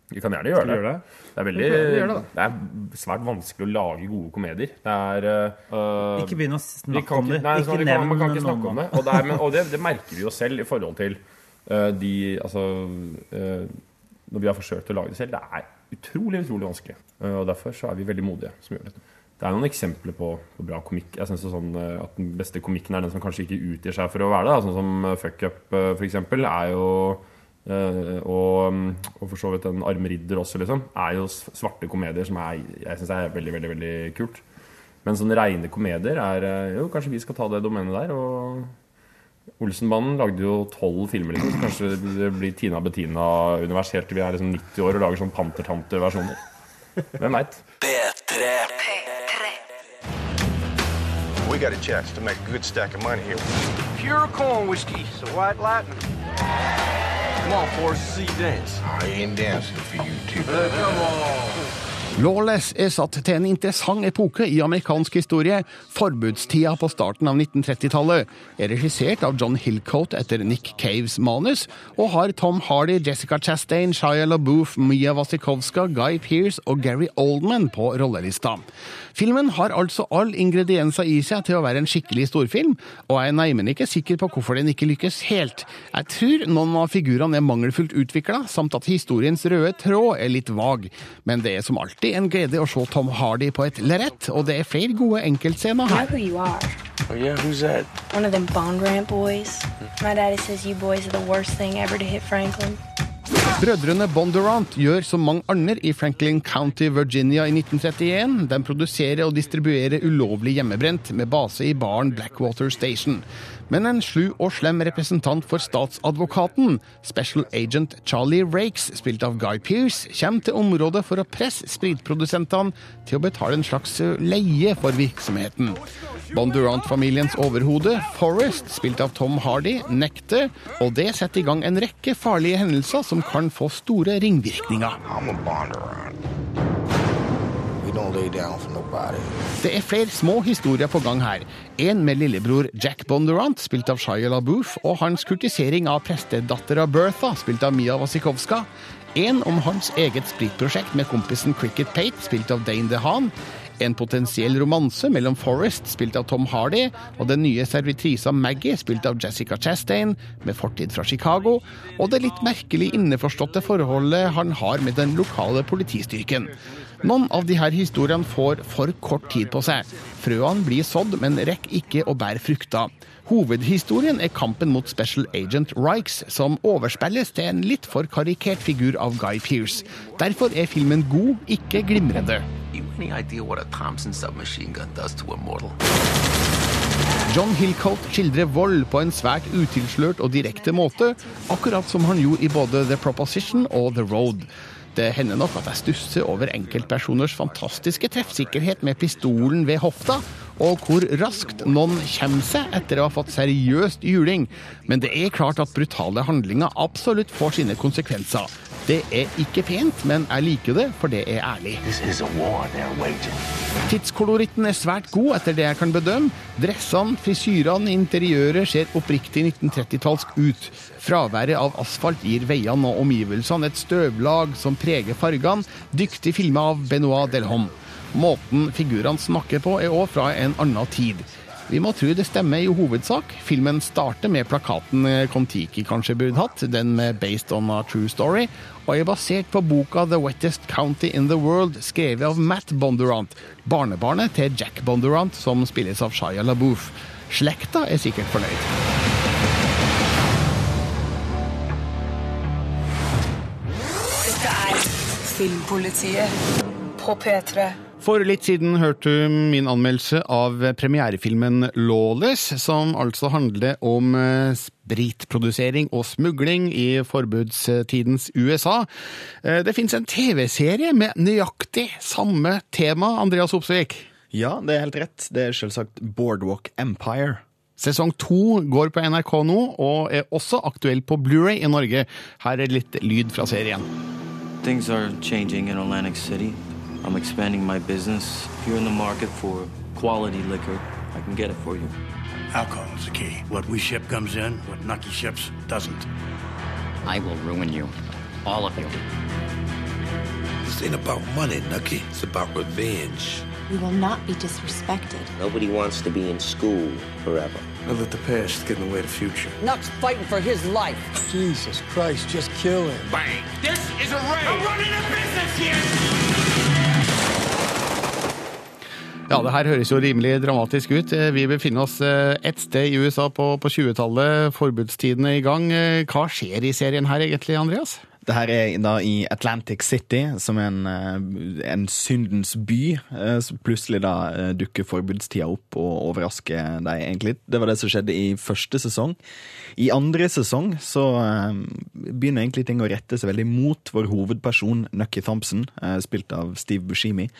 Speaker 17: Vi kan gjerne gjøre det.
Speaker 18: gjøre det?
Speaker 17: Det er veldig
Speaker 18: det.
Speaker 17: Det er svært vanskelig å lage gode komedier. Det er uh,
Speaker 18: Ikke begynn å snakke om det.
Speaker 17: Nei,
Speaker 18: Ikke
Speaker 17: vi kan,
Speaker 18: nevn
Speaker 17: man kan ikke
Speaker 18: noen
Speaker 17: snakke om det. Og, det, er, men, og det, det merker vi jo selv i forhold til uh, de Altså uh, Når vi har forsøkt å lage det selv. Det er utrolig, utrolig vanskelig. Og derfor så er vi veldig modige som gjør dette. Det er noen eksempler på, på bra komikk. Jeg synes sånn at Den beste komikken er den som kanskje ikke utgir seg for å være det. da. Sånn som Fuck Up, f.eks., for eksempel, er jo Eh, og, og for så vidt en Arme ridder også, liksom, er jo svarte komedier som er, jeg syns er veldig, veldig veldig kult. Men sånne reine komedier er eh, Jo, kanskje vi skal ta det domenet der. Og Olsenbanden lagde jo tolv filmer, liksom. Så kanskje det blir Tina Bettina-univers helt til vi er liksom 90 år og lager sånn Pantertante-versjoner. Hvem veit?
Speaker 19: We got a chance to make a good stack of money here.
Speaker 20: Pure corn whiskey, so white lightning. Come on, Forrest, see you dance.
Speaker 19: I ain't dancing for you two.
Speaker 20: Uh, come on.
Speaker 1: Lawless er satt til en interessant epoke i amerikansk historie. Forbudstida på starten av 1930-tallet er regissert av John Hillcoat etter Nick Caves manus, og har Tom Hardy, Jessica Chastain, Shia LaBeouf, Mia Wasikowska, Guy Pearce og Gary Oldman på rollelista. Filmen har altså alle ingredienser i seg til å være en skikkelig storfilm, og jeg er neimen ikke sikker på hvorfor den ikke lykkes helt. Jeg tror noen av figurene er mangelfullt utvikla, samt at historiens røde tråd er litt vag. Men det er som alltid en glede å se Tom Hardy på et lerret, og det er flere gode enkeltscener her.
Speaker 21: who you are.
Speaker 19: Oh, yeah? Who's that?
Speaker 21: One of them Bond Grant boys. My daddy says you boys are the worst thing ever to hit Franklin.
Speaker 1: Brødrene Bondurant gjør som mange andre i Franklin County, Virginia i 1931. De produserer og distribuerer ulovlig hjemmebrent med base i baren Blackwater Station. Men en slu og slem representant for statsadvokaten, special agent Charlie Rakes, spilt av Guy Pearce, kommer til området for å presse spritprodusentene til å betale en slags leie for virksomheten. Bondurant-familiens overhode, Forrest, spilt av Tom Hardy, nekter, og det setter i gang en rekke farlige hendelser som kan få store ringvirkninger.
Speaker 19: I'm a
Speaker 1: Det er flere små historier på gang her. En med lillebror Jack Bondurant, spilt av Shia LaBeouf, og hans kurtisering av prestedattera Bertha, spilt av Mia Wasikowska. En om hans eget spritprosjekt med kompisen Cricket Pate, spilt av Dane DeHaan. En potensiell romanse mellom Forrest, spilt av Tom Hardy, og den nye servitrisa Maggie, spilt av Jessica Chastain, med fortid fra Chicago, og det litt merkelig innforståtte forholdet han har med den lokale politistyrken. Noen av disse historiene får for kort tid på seg. Frøene blir sådd, men rekker ikke å bære frukter. Hovedhistorien er kampen mot Special Agent Rikes, som overspilles til en litt for karikert figur av Guy Pearce. Derfor er filmen god, ikke glimrende. John Hillcoat skildrer vold på en svært utilslørt og direkte måte, akkurat som han gjorde i både The Proposition og The Road. Det hender nok at jeg stusser over enkeltpersoners fantastiske treffsikkerhet med pistolen ved hofta, og hvor raskt noen kommer seg etter å ha fått seriøst juling. Men det er klart at brutale handlinger absolutt får sine konsekvenser. Det er ikke pent, men jeg liker det, for det er ærlig. Tidskoloritten er svært god, etter det jeg kan bedømme. Dressene, frisyrene, interiøret ser oppriktig 1930-tallsk ut. Fraværet av asfalt gir veiene og omgivelsene et støvlag som preger fargene. Dyktig filma av Benoit Delhomme. Måten figurene snakker på, er òg fra en annen tid. Vi må tro det stemmer i hovedsak. Filmen starter med plakaten Kon-Tiki kanskje burde hatt, den med 'Based on a True Story', og er basert på boka 'The Wettest County in the World', skrevet av Matt Bondurant, barnebarnet til Jack Bondurant, som spilles av Shaya LaBouffe. Slekta er sikkert fornøyd.
Speaker 7: Filmpolitiet på P3.
Speaker 1: For litt siden hørte du min anmeldelse av premierefilmen Lawless, som altså handler om eh, spritprodusering og smugling i forbudstidens USA. Eh, Det fins en TV-serie med nøyaktig samme tema, Andreas Opsvik.
Speaker 16: Ja, det er helt rett. Det er selvsagt Boardwalk Empire.
Speaker 1: Sesong to går på NRK nå, og er også aktuell på Blu-ray i Norge. Her er litt lyd fra serien.
Speaker 22: Things are changing in Atlantic City. I'm expanding my business. If you're in the market for quality liquor, I can get it for you.
Speaker 23: Alcohol is the key. What we ship comes in, what Nucky ships doesn't.
Speaker 24: I will ruin you. All of you.
Speaker 19: This ain't about money, Nucky. It's about revenge.
Speaker 25: We will not be disrespected.
Speaker 26: Nobody wants to be in school forever.
Speaker 23: Don't let the past get in the way of the future.
Speaker 27: Nuck's fighting for his life.
Speaker 23: Jesus Christ, just kill him.
Speaker 27: Bang! This is a raid! I'm running a business here!
Speaker 1: Ja, det her høres jo rimelig dramatisk ut. Eh, Vi befinner oss eh, et sted i USA på, på 20-tallet. Forbudstiden er i gang. Eh, Hva skjer i serien her egentlig, Andreas?
Speaker 16: Det her er da i Atlantic City, som er en, en syndens by. Så plutselig da dukker forbudstida opp og overrasker deg egentlig. Det var det som skjedde i første sesong. I andre sesong så begynner egentlig ting å rette seg veldig mot vår hovedperson, Nucky Thompson, spilt av Steve Buscemi.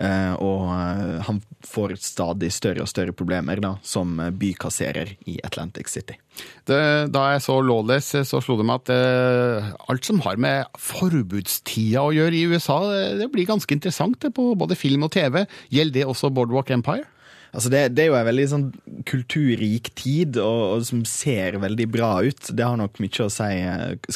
Speaker 16: Eh, og eh, han får stadig større og større problemer da, som eh, bykasserer i Atlantic City.
Speaker 1: Det, da jeg så Lawless, så slo det meg at eh, alt som har med forbudstida å gjøre i USA, det, blir ganske interessant det, på både film og TV. Gjelder det også Boardwalk Empire?
Speaker 16: Altså det, det er jo en veldig sånn kulturrik tid, og, og som ser veldig bra ut. Det har nok mye å si,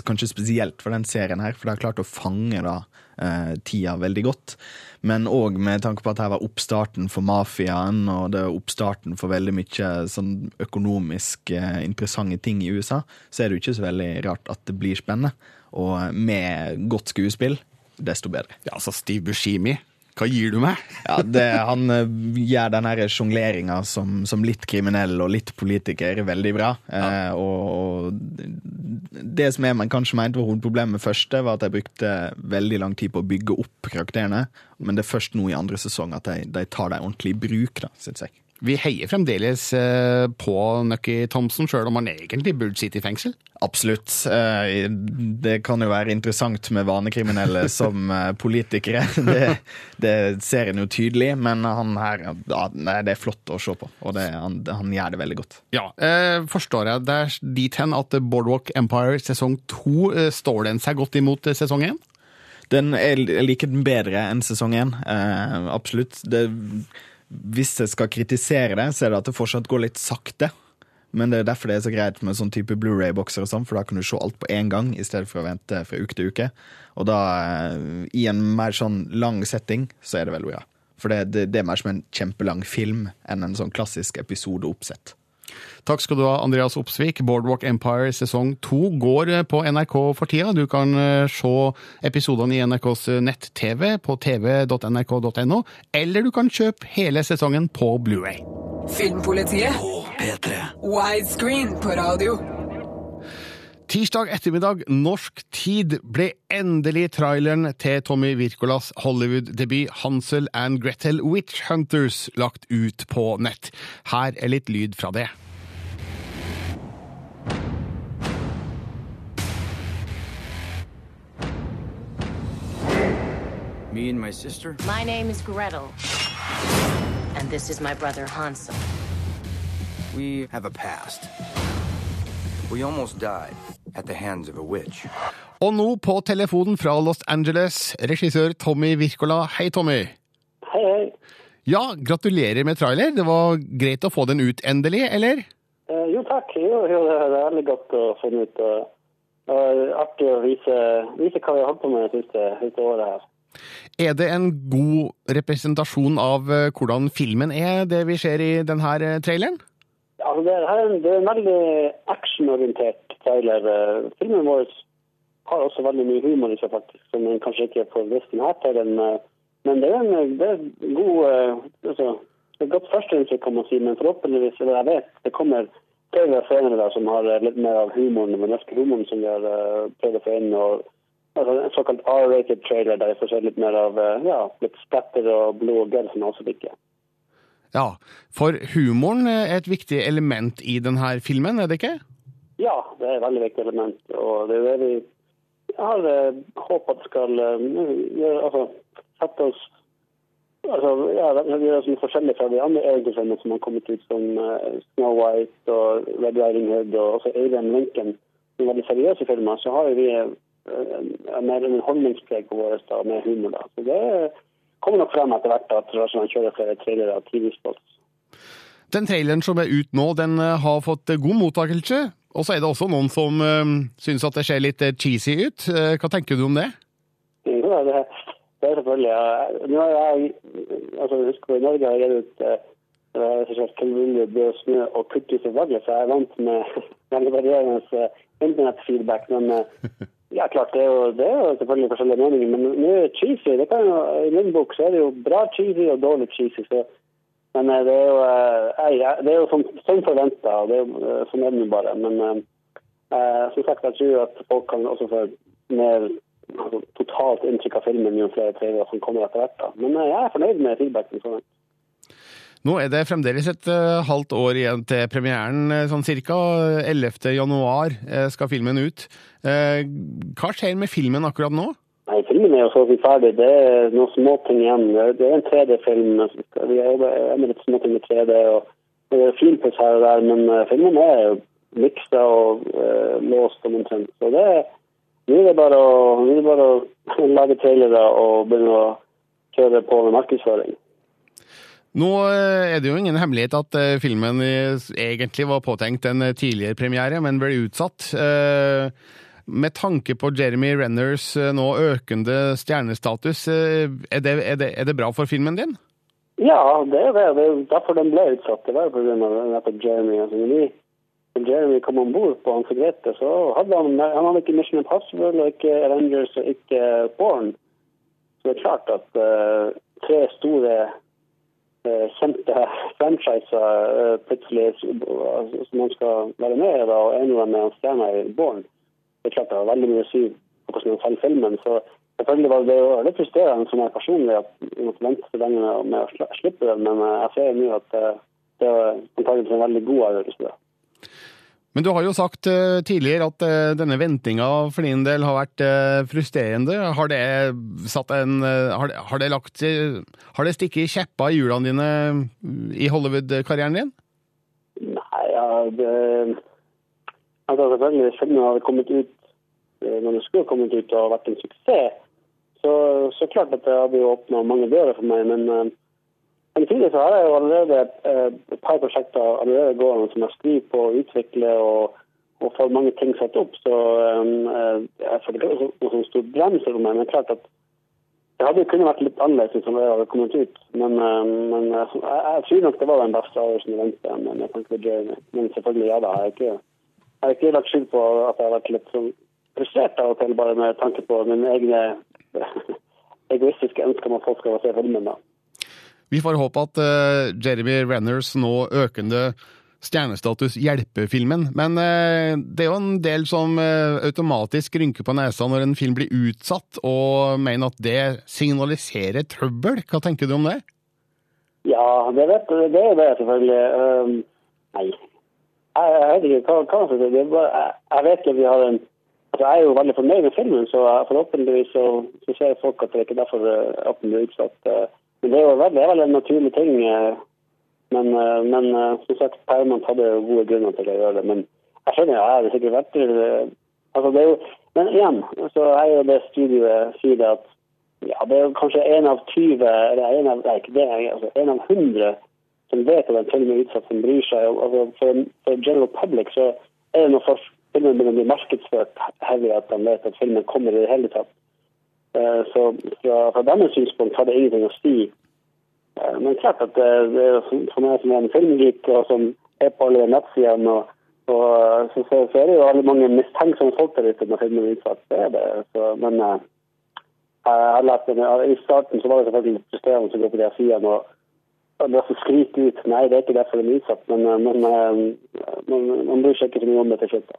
Speaker 16: kanskje spesielt for den serien her, for det har klart å fange da eh, tida veldig godt. Men òg med tanke på at her var oppstarten for mafiaen, og det er oppstarten for veldig mye sånn økonomisk eh, interessante ting i USA, så er det jo ikke så veldig rart at det blir spennende. Og med godt skuespill, desto bedre.
Speaker 1: Ja, altså Steve Buscemi. Hva gir du meg? <laughs>
Speaker 16: Ja, det, Han eh, gjør den her sjongleringa som, som litt kriminell og litt politiker veldig bra. Eh, og, og det som jeg men, kanskje mente var hovedproblemet første, var at jeg brukte veldig lang tid på å bygge opp karakterene. Men det er først nå i andre sesong at de, de tar dem ordentlig i bruk, da, syns jeg.
Speaker 1: Vi heier fremdeles eh, på Nucky Thompson, sjøl om han egentlig burde sitte i fengsel.
Speaker 16: Absolutt. Eh, Det kan jo være interessant med vanekriminelle <laughs> som eh, politikere. Det, det ser en jo tydelig, men han her ja, Det er flott å se på, og det, han, han gjør det veldig godt.
Speaker 1: Ja, forstår jeg det er dit hen at Boardwalk Empire sesong to står den seg godt imot sesong én?
Speaker 16: Den er, jeg liker den bedre enn sesong én. Absolutt. Det, hvis jeg skal kritisere det, så er det at det fortsatt går litt sakte. Men det er derfor det er så greit med sånn type Blu-ray-bokser, og sånn, for da kan du se alt på én gang, i stedet for å vente fra uke til uke. Og da, eh, i en mer sånn lang setting, så er det vel bra. For det, det, det er mer som en kjempelang film enn en sånn klassisk episodeoppsett.
Speaker 1: Takk skal du ha, Andreas Opsvik. Boardwalk Empire sesong to går eh, på NRK for tida. Du kan eh, se episodene i NRKs nett-TV på tv.nrk.no, eller du kan kjøpe hele sesongen på Blu-ray.
Speaker 7: Filmpolitiet
Speaker 19: P3.
Speaker 7: widescreen på radio.
Speaker 1: Tirsdag ettermiddag norsk tid ble endelig traileren til Tommy Wirkolas Hollywood-debut Hansel and Gretel Witch Hunters lagt ut på nett. Her er litt lyd fra det.
Speaker 22: Me and my sister?
Speaker 28: My name is Gretel. And this is my brother Hansel.
Speaker 22: We have a past. We almost died.
Speaker 19: at the hands of a witch.
Speaker 1: Og nå på telefonen fra Los Angeles, regissør Tommy Wirkola. Hei, Tommy.
Speaker 29: Hei, hei.
Speaker 1: Ja, gratulerer med trailer. Det var greit å få den ut endelig, eller?
Speaker 29: Eh, jo, takk. Jo, jo, det er veldig godt å få den ut. og var artig å vise, vise hva vi har holdt på med det siste, siste året her.
Speaker 1: Er det en god representasjon av eh, hvordan filmen er, det vi ser i denne eh, traileren?
Speaker 29: Ja, altså det, er en, det er en veldig actionorientert trailer. Eh, Filmen vår har også veldig mye humor i seg, faktisk, som en kanskje ikke får visst denne traileren. Men det er en, det er en god altså, et godt førsteinntrykk, kan man si, men forhåpentligvis, eller jeg vet, det kommer flere senere der som har litt mer av humoren, den norske humoren som vi har prøvd å få inn. og altså, En såkalt R-rated trailer der jeg får se litt mer av eh, ja, litt splatter og blod og gørr, som jeg også liker.
Speaker 1: Ja, for humoren er et viktig element i denne filmen, er det ikke?
Speaker 29: Ja, det er et veldig viktig element. Og det er det vi har uh, håp at skal uh, gjøre, altså, sette oss altså, ja, det gjør oss litt forskjellig fra de andre eventyrfilmene som har kommet ut, som Snow White og Red Riding Hood og også Abraham Lincoln. Som veldig seriøse filmer. Så har vi uh, mer en holdningspreg på våre da, med humor. da. Så det kommer nok frem etter hvert at man kjører flere trailere av TV-spots.
Speaker 1: Den traileren som er ut nå, den eh, har fått eh, god mottakelse. Og så er det også noen som uh, syns at det ser litt cheesy ut. Hva tenker du om det?
Speaker 29: Ja, det, det er selvfølgelig. Ja. Nå har jeg, altså husk I Norge har jeg gitt ut uh, Kelvulje, Brød, snø og Kuttis og Vagle, så jeg er vant med <laughs> veldig varierende internettfeedback. Men ja, klart, det er, jo, det er jo selvfølgelig forskjellige meninger. Men nå er cheesy. Det kan jo, I min bok så er det jo bra cheesy og dårlig cheesy. så men det er jo, jeg, det er jo som, som forventa, og det er jo sånn bare. Men eh, som sagt, jeg tror at folk kan også få mer altså, totalt inntrykk av filmen jo flere trailere som kommer etter hvert. da. Men eh, jeg er fornøyd med feedbacken. sånn.
Speaker 1: Nå er det fremdeles et uh, halvt år igjen til premieren, sånn cirka. 11. januar uh, skal filmen ut. Uh, hva skjer med filmen akkurat nå?
Speaker 29: Nei, Filmen er jo så vidt ferdig. Det er noen småting igjen. Det er en 3D-film. Vi jobber med litt småting med 3D. og Det er finpuss her og der, men filmen er miksa og låst omtrent. Så det er nå er det bare å, det bare å <laughs> lage trailere og begynne å kjøre på med markedsføring.
Speaker 1: Nå er det jo ingen hemmelighet at filmen egentlig var påtenkt en tidligere premiere, men ble utsatt. Med tanke på Jeremy Renners nå økende stjernestatus, er det, er det, er det bra for filmen din?
Speaker 29: Ja, det er det. Det er derfor den ble utsatt. Det var pga. Jeremy. Altså, når Jeremy kom om bord på Grete, så hadde han, han hadde ikke Mission Impossible, og ikke Avengers og ikke Born. Så det er klart at uh, tre store kjente franchiser uh, plutselig altså, som man skal være med i, Da, og en av dem er stjerna i Born. Det er klart det har veldig mye å si på hvordan man selger filmen. så Selvfølgelig var det jo litt frustrerende for meg personlig at vi måtte vente så lenge med å slippe den, men jeg ser nå at det er antakelig en veldig god avgjørelse.
Speaker 1: Men du har jo sagt uh, tidligere at uh, denne ventinga for din del har vært uh, frustrerende. Har det en har, det, har det lagt Har det stikket kjeppa i hjulene dine i Hollywood-karrieren din?
Speaker 29: Nei, ja det, altså Selvfølgelig, om jeg hadde kommet ut når jeg skulle kommet ut og vært en suksess, så, så klart at det hadde jo åpna mange dører for meg. men Samtidig så har jeg jo allerede et par prosjekter allerede gående som jeg skriver på og utvikler, og, og får mange ting satt opp. Så um, jeg føler ikke noe, sånn stor brems over meg. Men klart at det hadde kunnet vært litt annerledes hvis det hadde kommet ut. Men, men jeg, jeg, tror nok det var den beste avgjørelsen i vente jeg tanke på Jeremy. Men selvfølgelig, ja da. Jeg har ikke, ikke lagt skyld på at jeg har vært litt sånn frustrert av og til bare med tanke på mine egne <laughs> egoistiske ønsker om at folk skal se filmen. da.
Speaker 1: Vi får håpe at uh, Jeremy Renners nå økende stjernestatus hjelper filmen, men uh, det er jo en del som uh, automatisk rynker på nesa når en film blir utsatt, og mener at det signaliserer trøbbel. Hva tenker du om det?
Speaker 29: Ja, det, vet, du. det er det selvfølgelig. Um, nei, jeg, jeg, vet ikke hva, hva det er. Jeg, jeg vet at vi har en altså, Jeg er jo veldig fornøyd med filmen, så forhåpentligvis så, så ser folk at det ikke er derfor at den blir utsatt. Det er jo det er vel en naturlig ting. Men, men som sagt, Paramount hadde jo gode grunner til å gjøre det. Men jeg skjønner, jeg hadde sikkert vært Altså, det er jo, men igjen, så er jo det studioet sier det at ja, det er jo kanskje en av 20, eller en av, nei, ikke det, altså, en av 100 som vet at en film er utsatt, som bryr seg. Altså, for, for general public så er det når først filmen begynner å bli markedsført heavy at de vet at filmen kommer i det hele tatt. Eh, Så fra, fra deres synspunkt har det ingenting å si. Eh, Men klart at det, det er for meg som er en filmgeek og som er på alle nettsidene, og, og så, så, så er det jo alle mange mistenksomme folk der ute når filmen er utsatt. Det er det. Så, men eh, jeg lært det, I starten så var det selvfølgelig frustrerende å gå på de sidene og, og nesten skrike ut nei, det er ikke derfor den er utsatt. Men, eh, men eh, man, man bryr seg ikke så mye om det til slutt.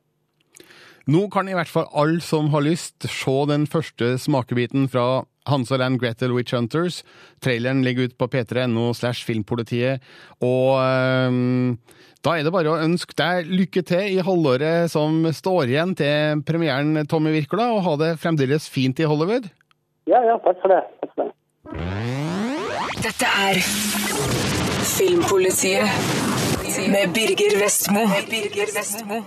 Speaker 30: Nå kan i hvert fall alle som har lyst, se den første smakebiten fra Hansel and Gretel Witch Hunters. Traileren ligger ut på p3.no slash filmpolitiet. Og um, da er det bare å ønske deg lykke til i halvåret som står igjen til premieren, Tommy Wirkola, og ha det fremdeles fint i Hollywood.
Speaker 29: Ja, ja, takk for det. Takk for det.
Speaker 7: Dette er Filmpolitiet med Birger Vestmo. Birger Vestmo.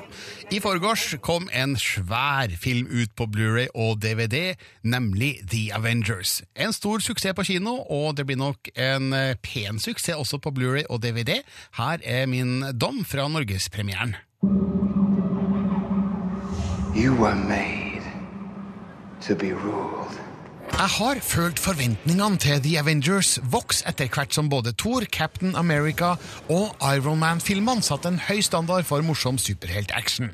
Speaker 1: I forgårs kom en svær film ut på Blu-ray og DVD, nemlig The Avengers. En stor suksess på kino, og det blir nok en eh, pen suksess også på Blu-ray og DVD. Her er min dom fra norgespremieren.
Speaker 19: You were made to be ruled.
Speaker 1: Jeg har følt forventningene til The Avengers vokse etter hvert som både Thor, Captain America og Iron Man-filmene satte en høy standard for morsom superheltaction.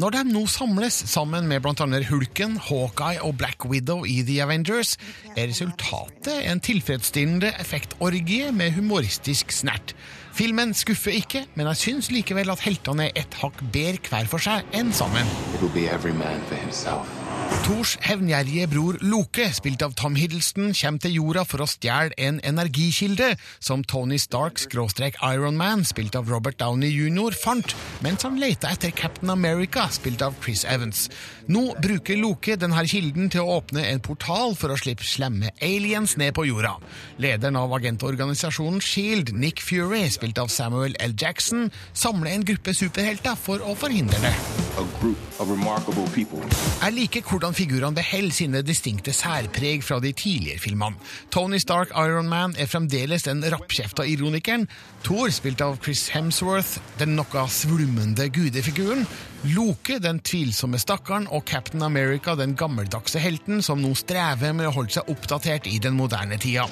Speaker 1: Når de nå samles sammen med bl.a. Hulken, Hawkeye og Black Widow i The Avengers, er resultatet en tilfredsstillende effektorgie med humoristisk snert. Filmen skuffer ikke, men jeg syns likevel at heltene er et hakk bedre hver for seg enn sammen.
Speaker 19: It will be every man for himself.
Speaker 1: Thors hevngjerrige bror Loke, spilt av Tom Hiddleston, kommer til jorda for å stjele en energikilde som Tony Stark skråstrek Iron Man, spilt av Robert Downey jr., fant mens han leita etter Captain America, spilt av Chris Evans. Nå bruker Loke denne kilden til å åpne en portal for å slippe slemme aliens ned på jorda. Lederen av agentorganisasjonen Shield, Nick Fury, spilt av Samuel L. Jackson, samler en gruppe superhelter for å forhindre det.
Speaker 19: Er like kort.
Speaker 1: Jeg liker hvordan figurene beholder sine distinkte særpreg fra de tidligere filmene. Tony Stark Iron Man er fremdeles den rappkjefta ironikeren. Thor, spilt av Chris Hemsworth, den noe svulmende gudefiguren. Loke, den tvilsomme stakkaren, og Captain America, den gammeldagse helten som nå strever med å holde seg oppdatert i den moderne tida.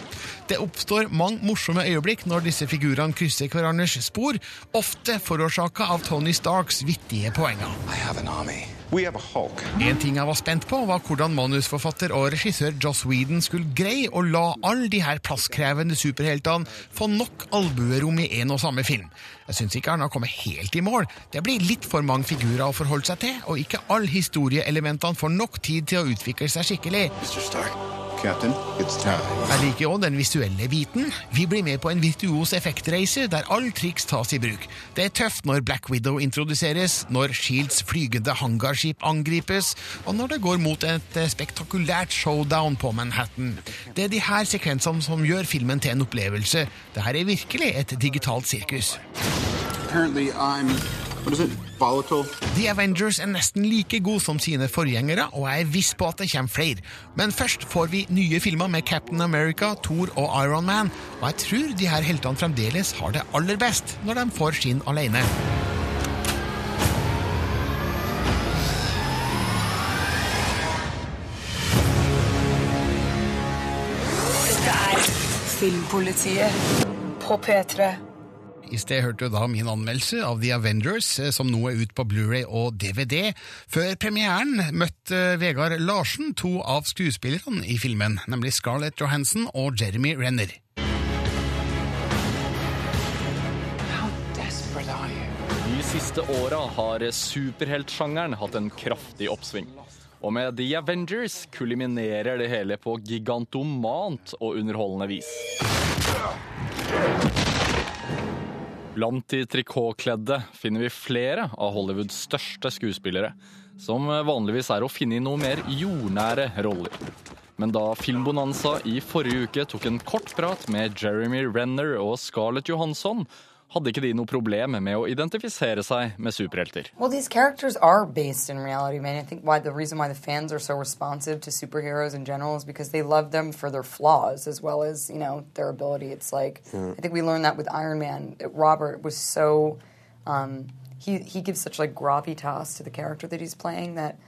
Speaker 1: Det oppstår mange morsomme øyeblikk når disse figurene krysser hverandres spor, ofte forårsaka av Tony Starks vittige poenger.
Speaker 19: I have an army. We have a Hulk.
Speaker 1: En ting jeg var spent på, var hvordan manusforfatter og regissør Joss Whedon skulle greie å la alle de her plasskrevende superheltene få nok albuerom i en og samme film. Jeg syns ikke han har kommet helt i mål. Det blir litt for mange figurer å forholde seg til, og ikke alle historieelementene får nok tid til å utvikle seg skikkelig.
Speaker 19: Mr. Stark. Captain, it's time.
Speaker 1: Jeg liker òg den visuelle biten. Vi blir med på en virtuos effektreise der all triks tas i bruk. Det er tøft når Black Widow introduseres, når Shields flygende hangarskip angripes, og når det går mot et eh, spektakulært showdown på Manhattan. Det er de her sekvensene som gjør filmen til en opplevelse. Det her er virkelig et digitalt sirkus.
Speaker 19: Apparently, I'm. What is it?
Speaker 1: The Avengers er nesten like god som sine forgjengere, og jeg er viss på at det kommer flere. Men først får vi nye filmer med Captain America, Thor og Iron Man, og jeg tror de her heltene fremdeles har det aller best når de får skinn alene.
Speaker 7: Dette er Filmpolitiet på P3.
Speaker 1: I sted hørte du da min anmeldelse av The Avengers, eh, som nå er ute på Blu-ray og DVD. Før premieren møtte Vegard Larsen to av skuespillerne i filmen, nemlig Scarlett Johansson og Jeremy Renner.
Speaker 31: De siste åra har superheltsjangeren hatt en kraftig oppsving. Og med The Avengers kuliminerer det hele på gigantomant og underholdende vis. Blant de trikotkledde finner vi flere av Hollywoods største skuespillere, som vanligvis er å finne i noe mer jordnære roller. Men da Filmbonanza i forrige uke tok en kort prat med Jeremy Renner og Scarlett Johansson, hadde ikke de noe problem med å identifisere seg med superhelter.
Speaker 32: Well, these characters are based in reality, man. I think why the reason why the fans are so responsive to superheroes in general is because they love them for their flaws as well as you know their ability. It's like
Speaker 33: Mm.
Speaker 32: I think we learned that with Iron Man. Robert was so um, he he gives such like gravitas to the character that he's playing that.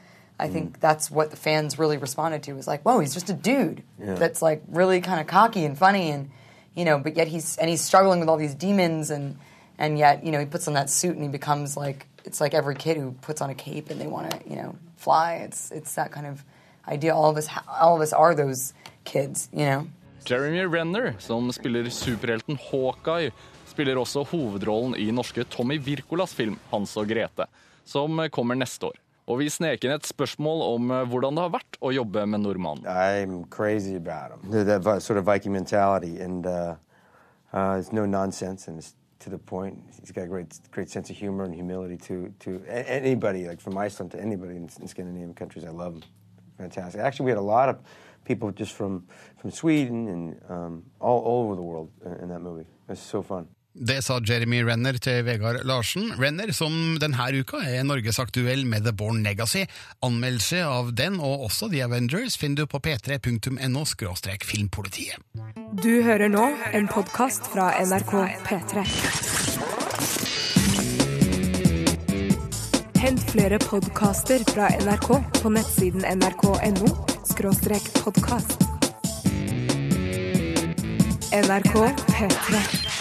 Speaker 32: I think that's what the fans really responded to was like, whoa, he's just a dude
Speaker 33: Yeah.
Speaker 32: that's like really kind of cocky and funny and you know, but yet he's and he's struggling with all these demons and and yet you know he puts on that suit and he becomes like it's like every kid who puts on a cape and they want to you know fly. It's it's that kind of idea. All of us all of us are those kids, you know.
Speaker 31: Jeremy Renner, som spiller superhelten Hawkeye, spiller også hovedrollen i norske Tommy Wirkolas film 'Hans og Grete', som kommer neste år. Og vi snek inn et spørsmål om eh, hvordan det har vært å jobbe med nordmannen.
Speaker 5: I'm crazy about him. That sort of Viking mentality, and uh, uh, it's no nonsense, and it's to the point. He's humor and humility to to anybody, Iceland to anybody in, in. I love him. Fantastic. Actually, we had a lot of people just from from Sweden and um, all, all over the world uh, in that movie. It was so fun.
Speaker 1: Det sa Jeremy Renner til Vegard Larsen. Renner, som denne uka er norgesaktuell med The Born Legacy. Anmeldelse av den, og også The Avengers, finner du på p3.no filmpolitiet.
Speaker 34: Du hører nå en podkast fra NRK P3. Hent flere podkaster fra NRK på nettsiden nrk.no podkast. NRK P3.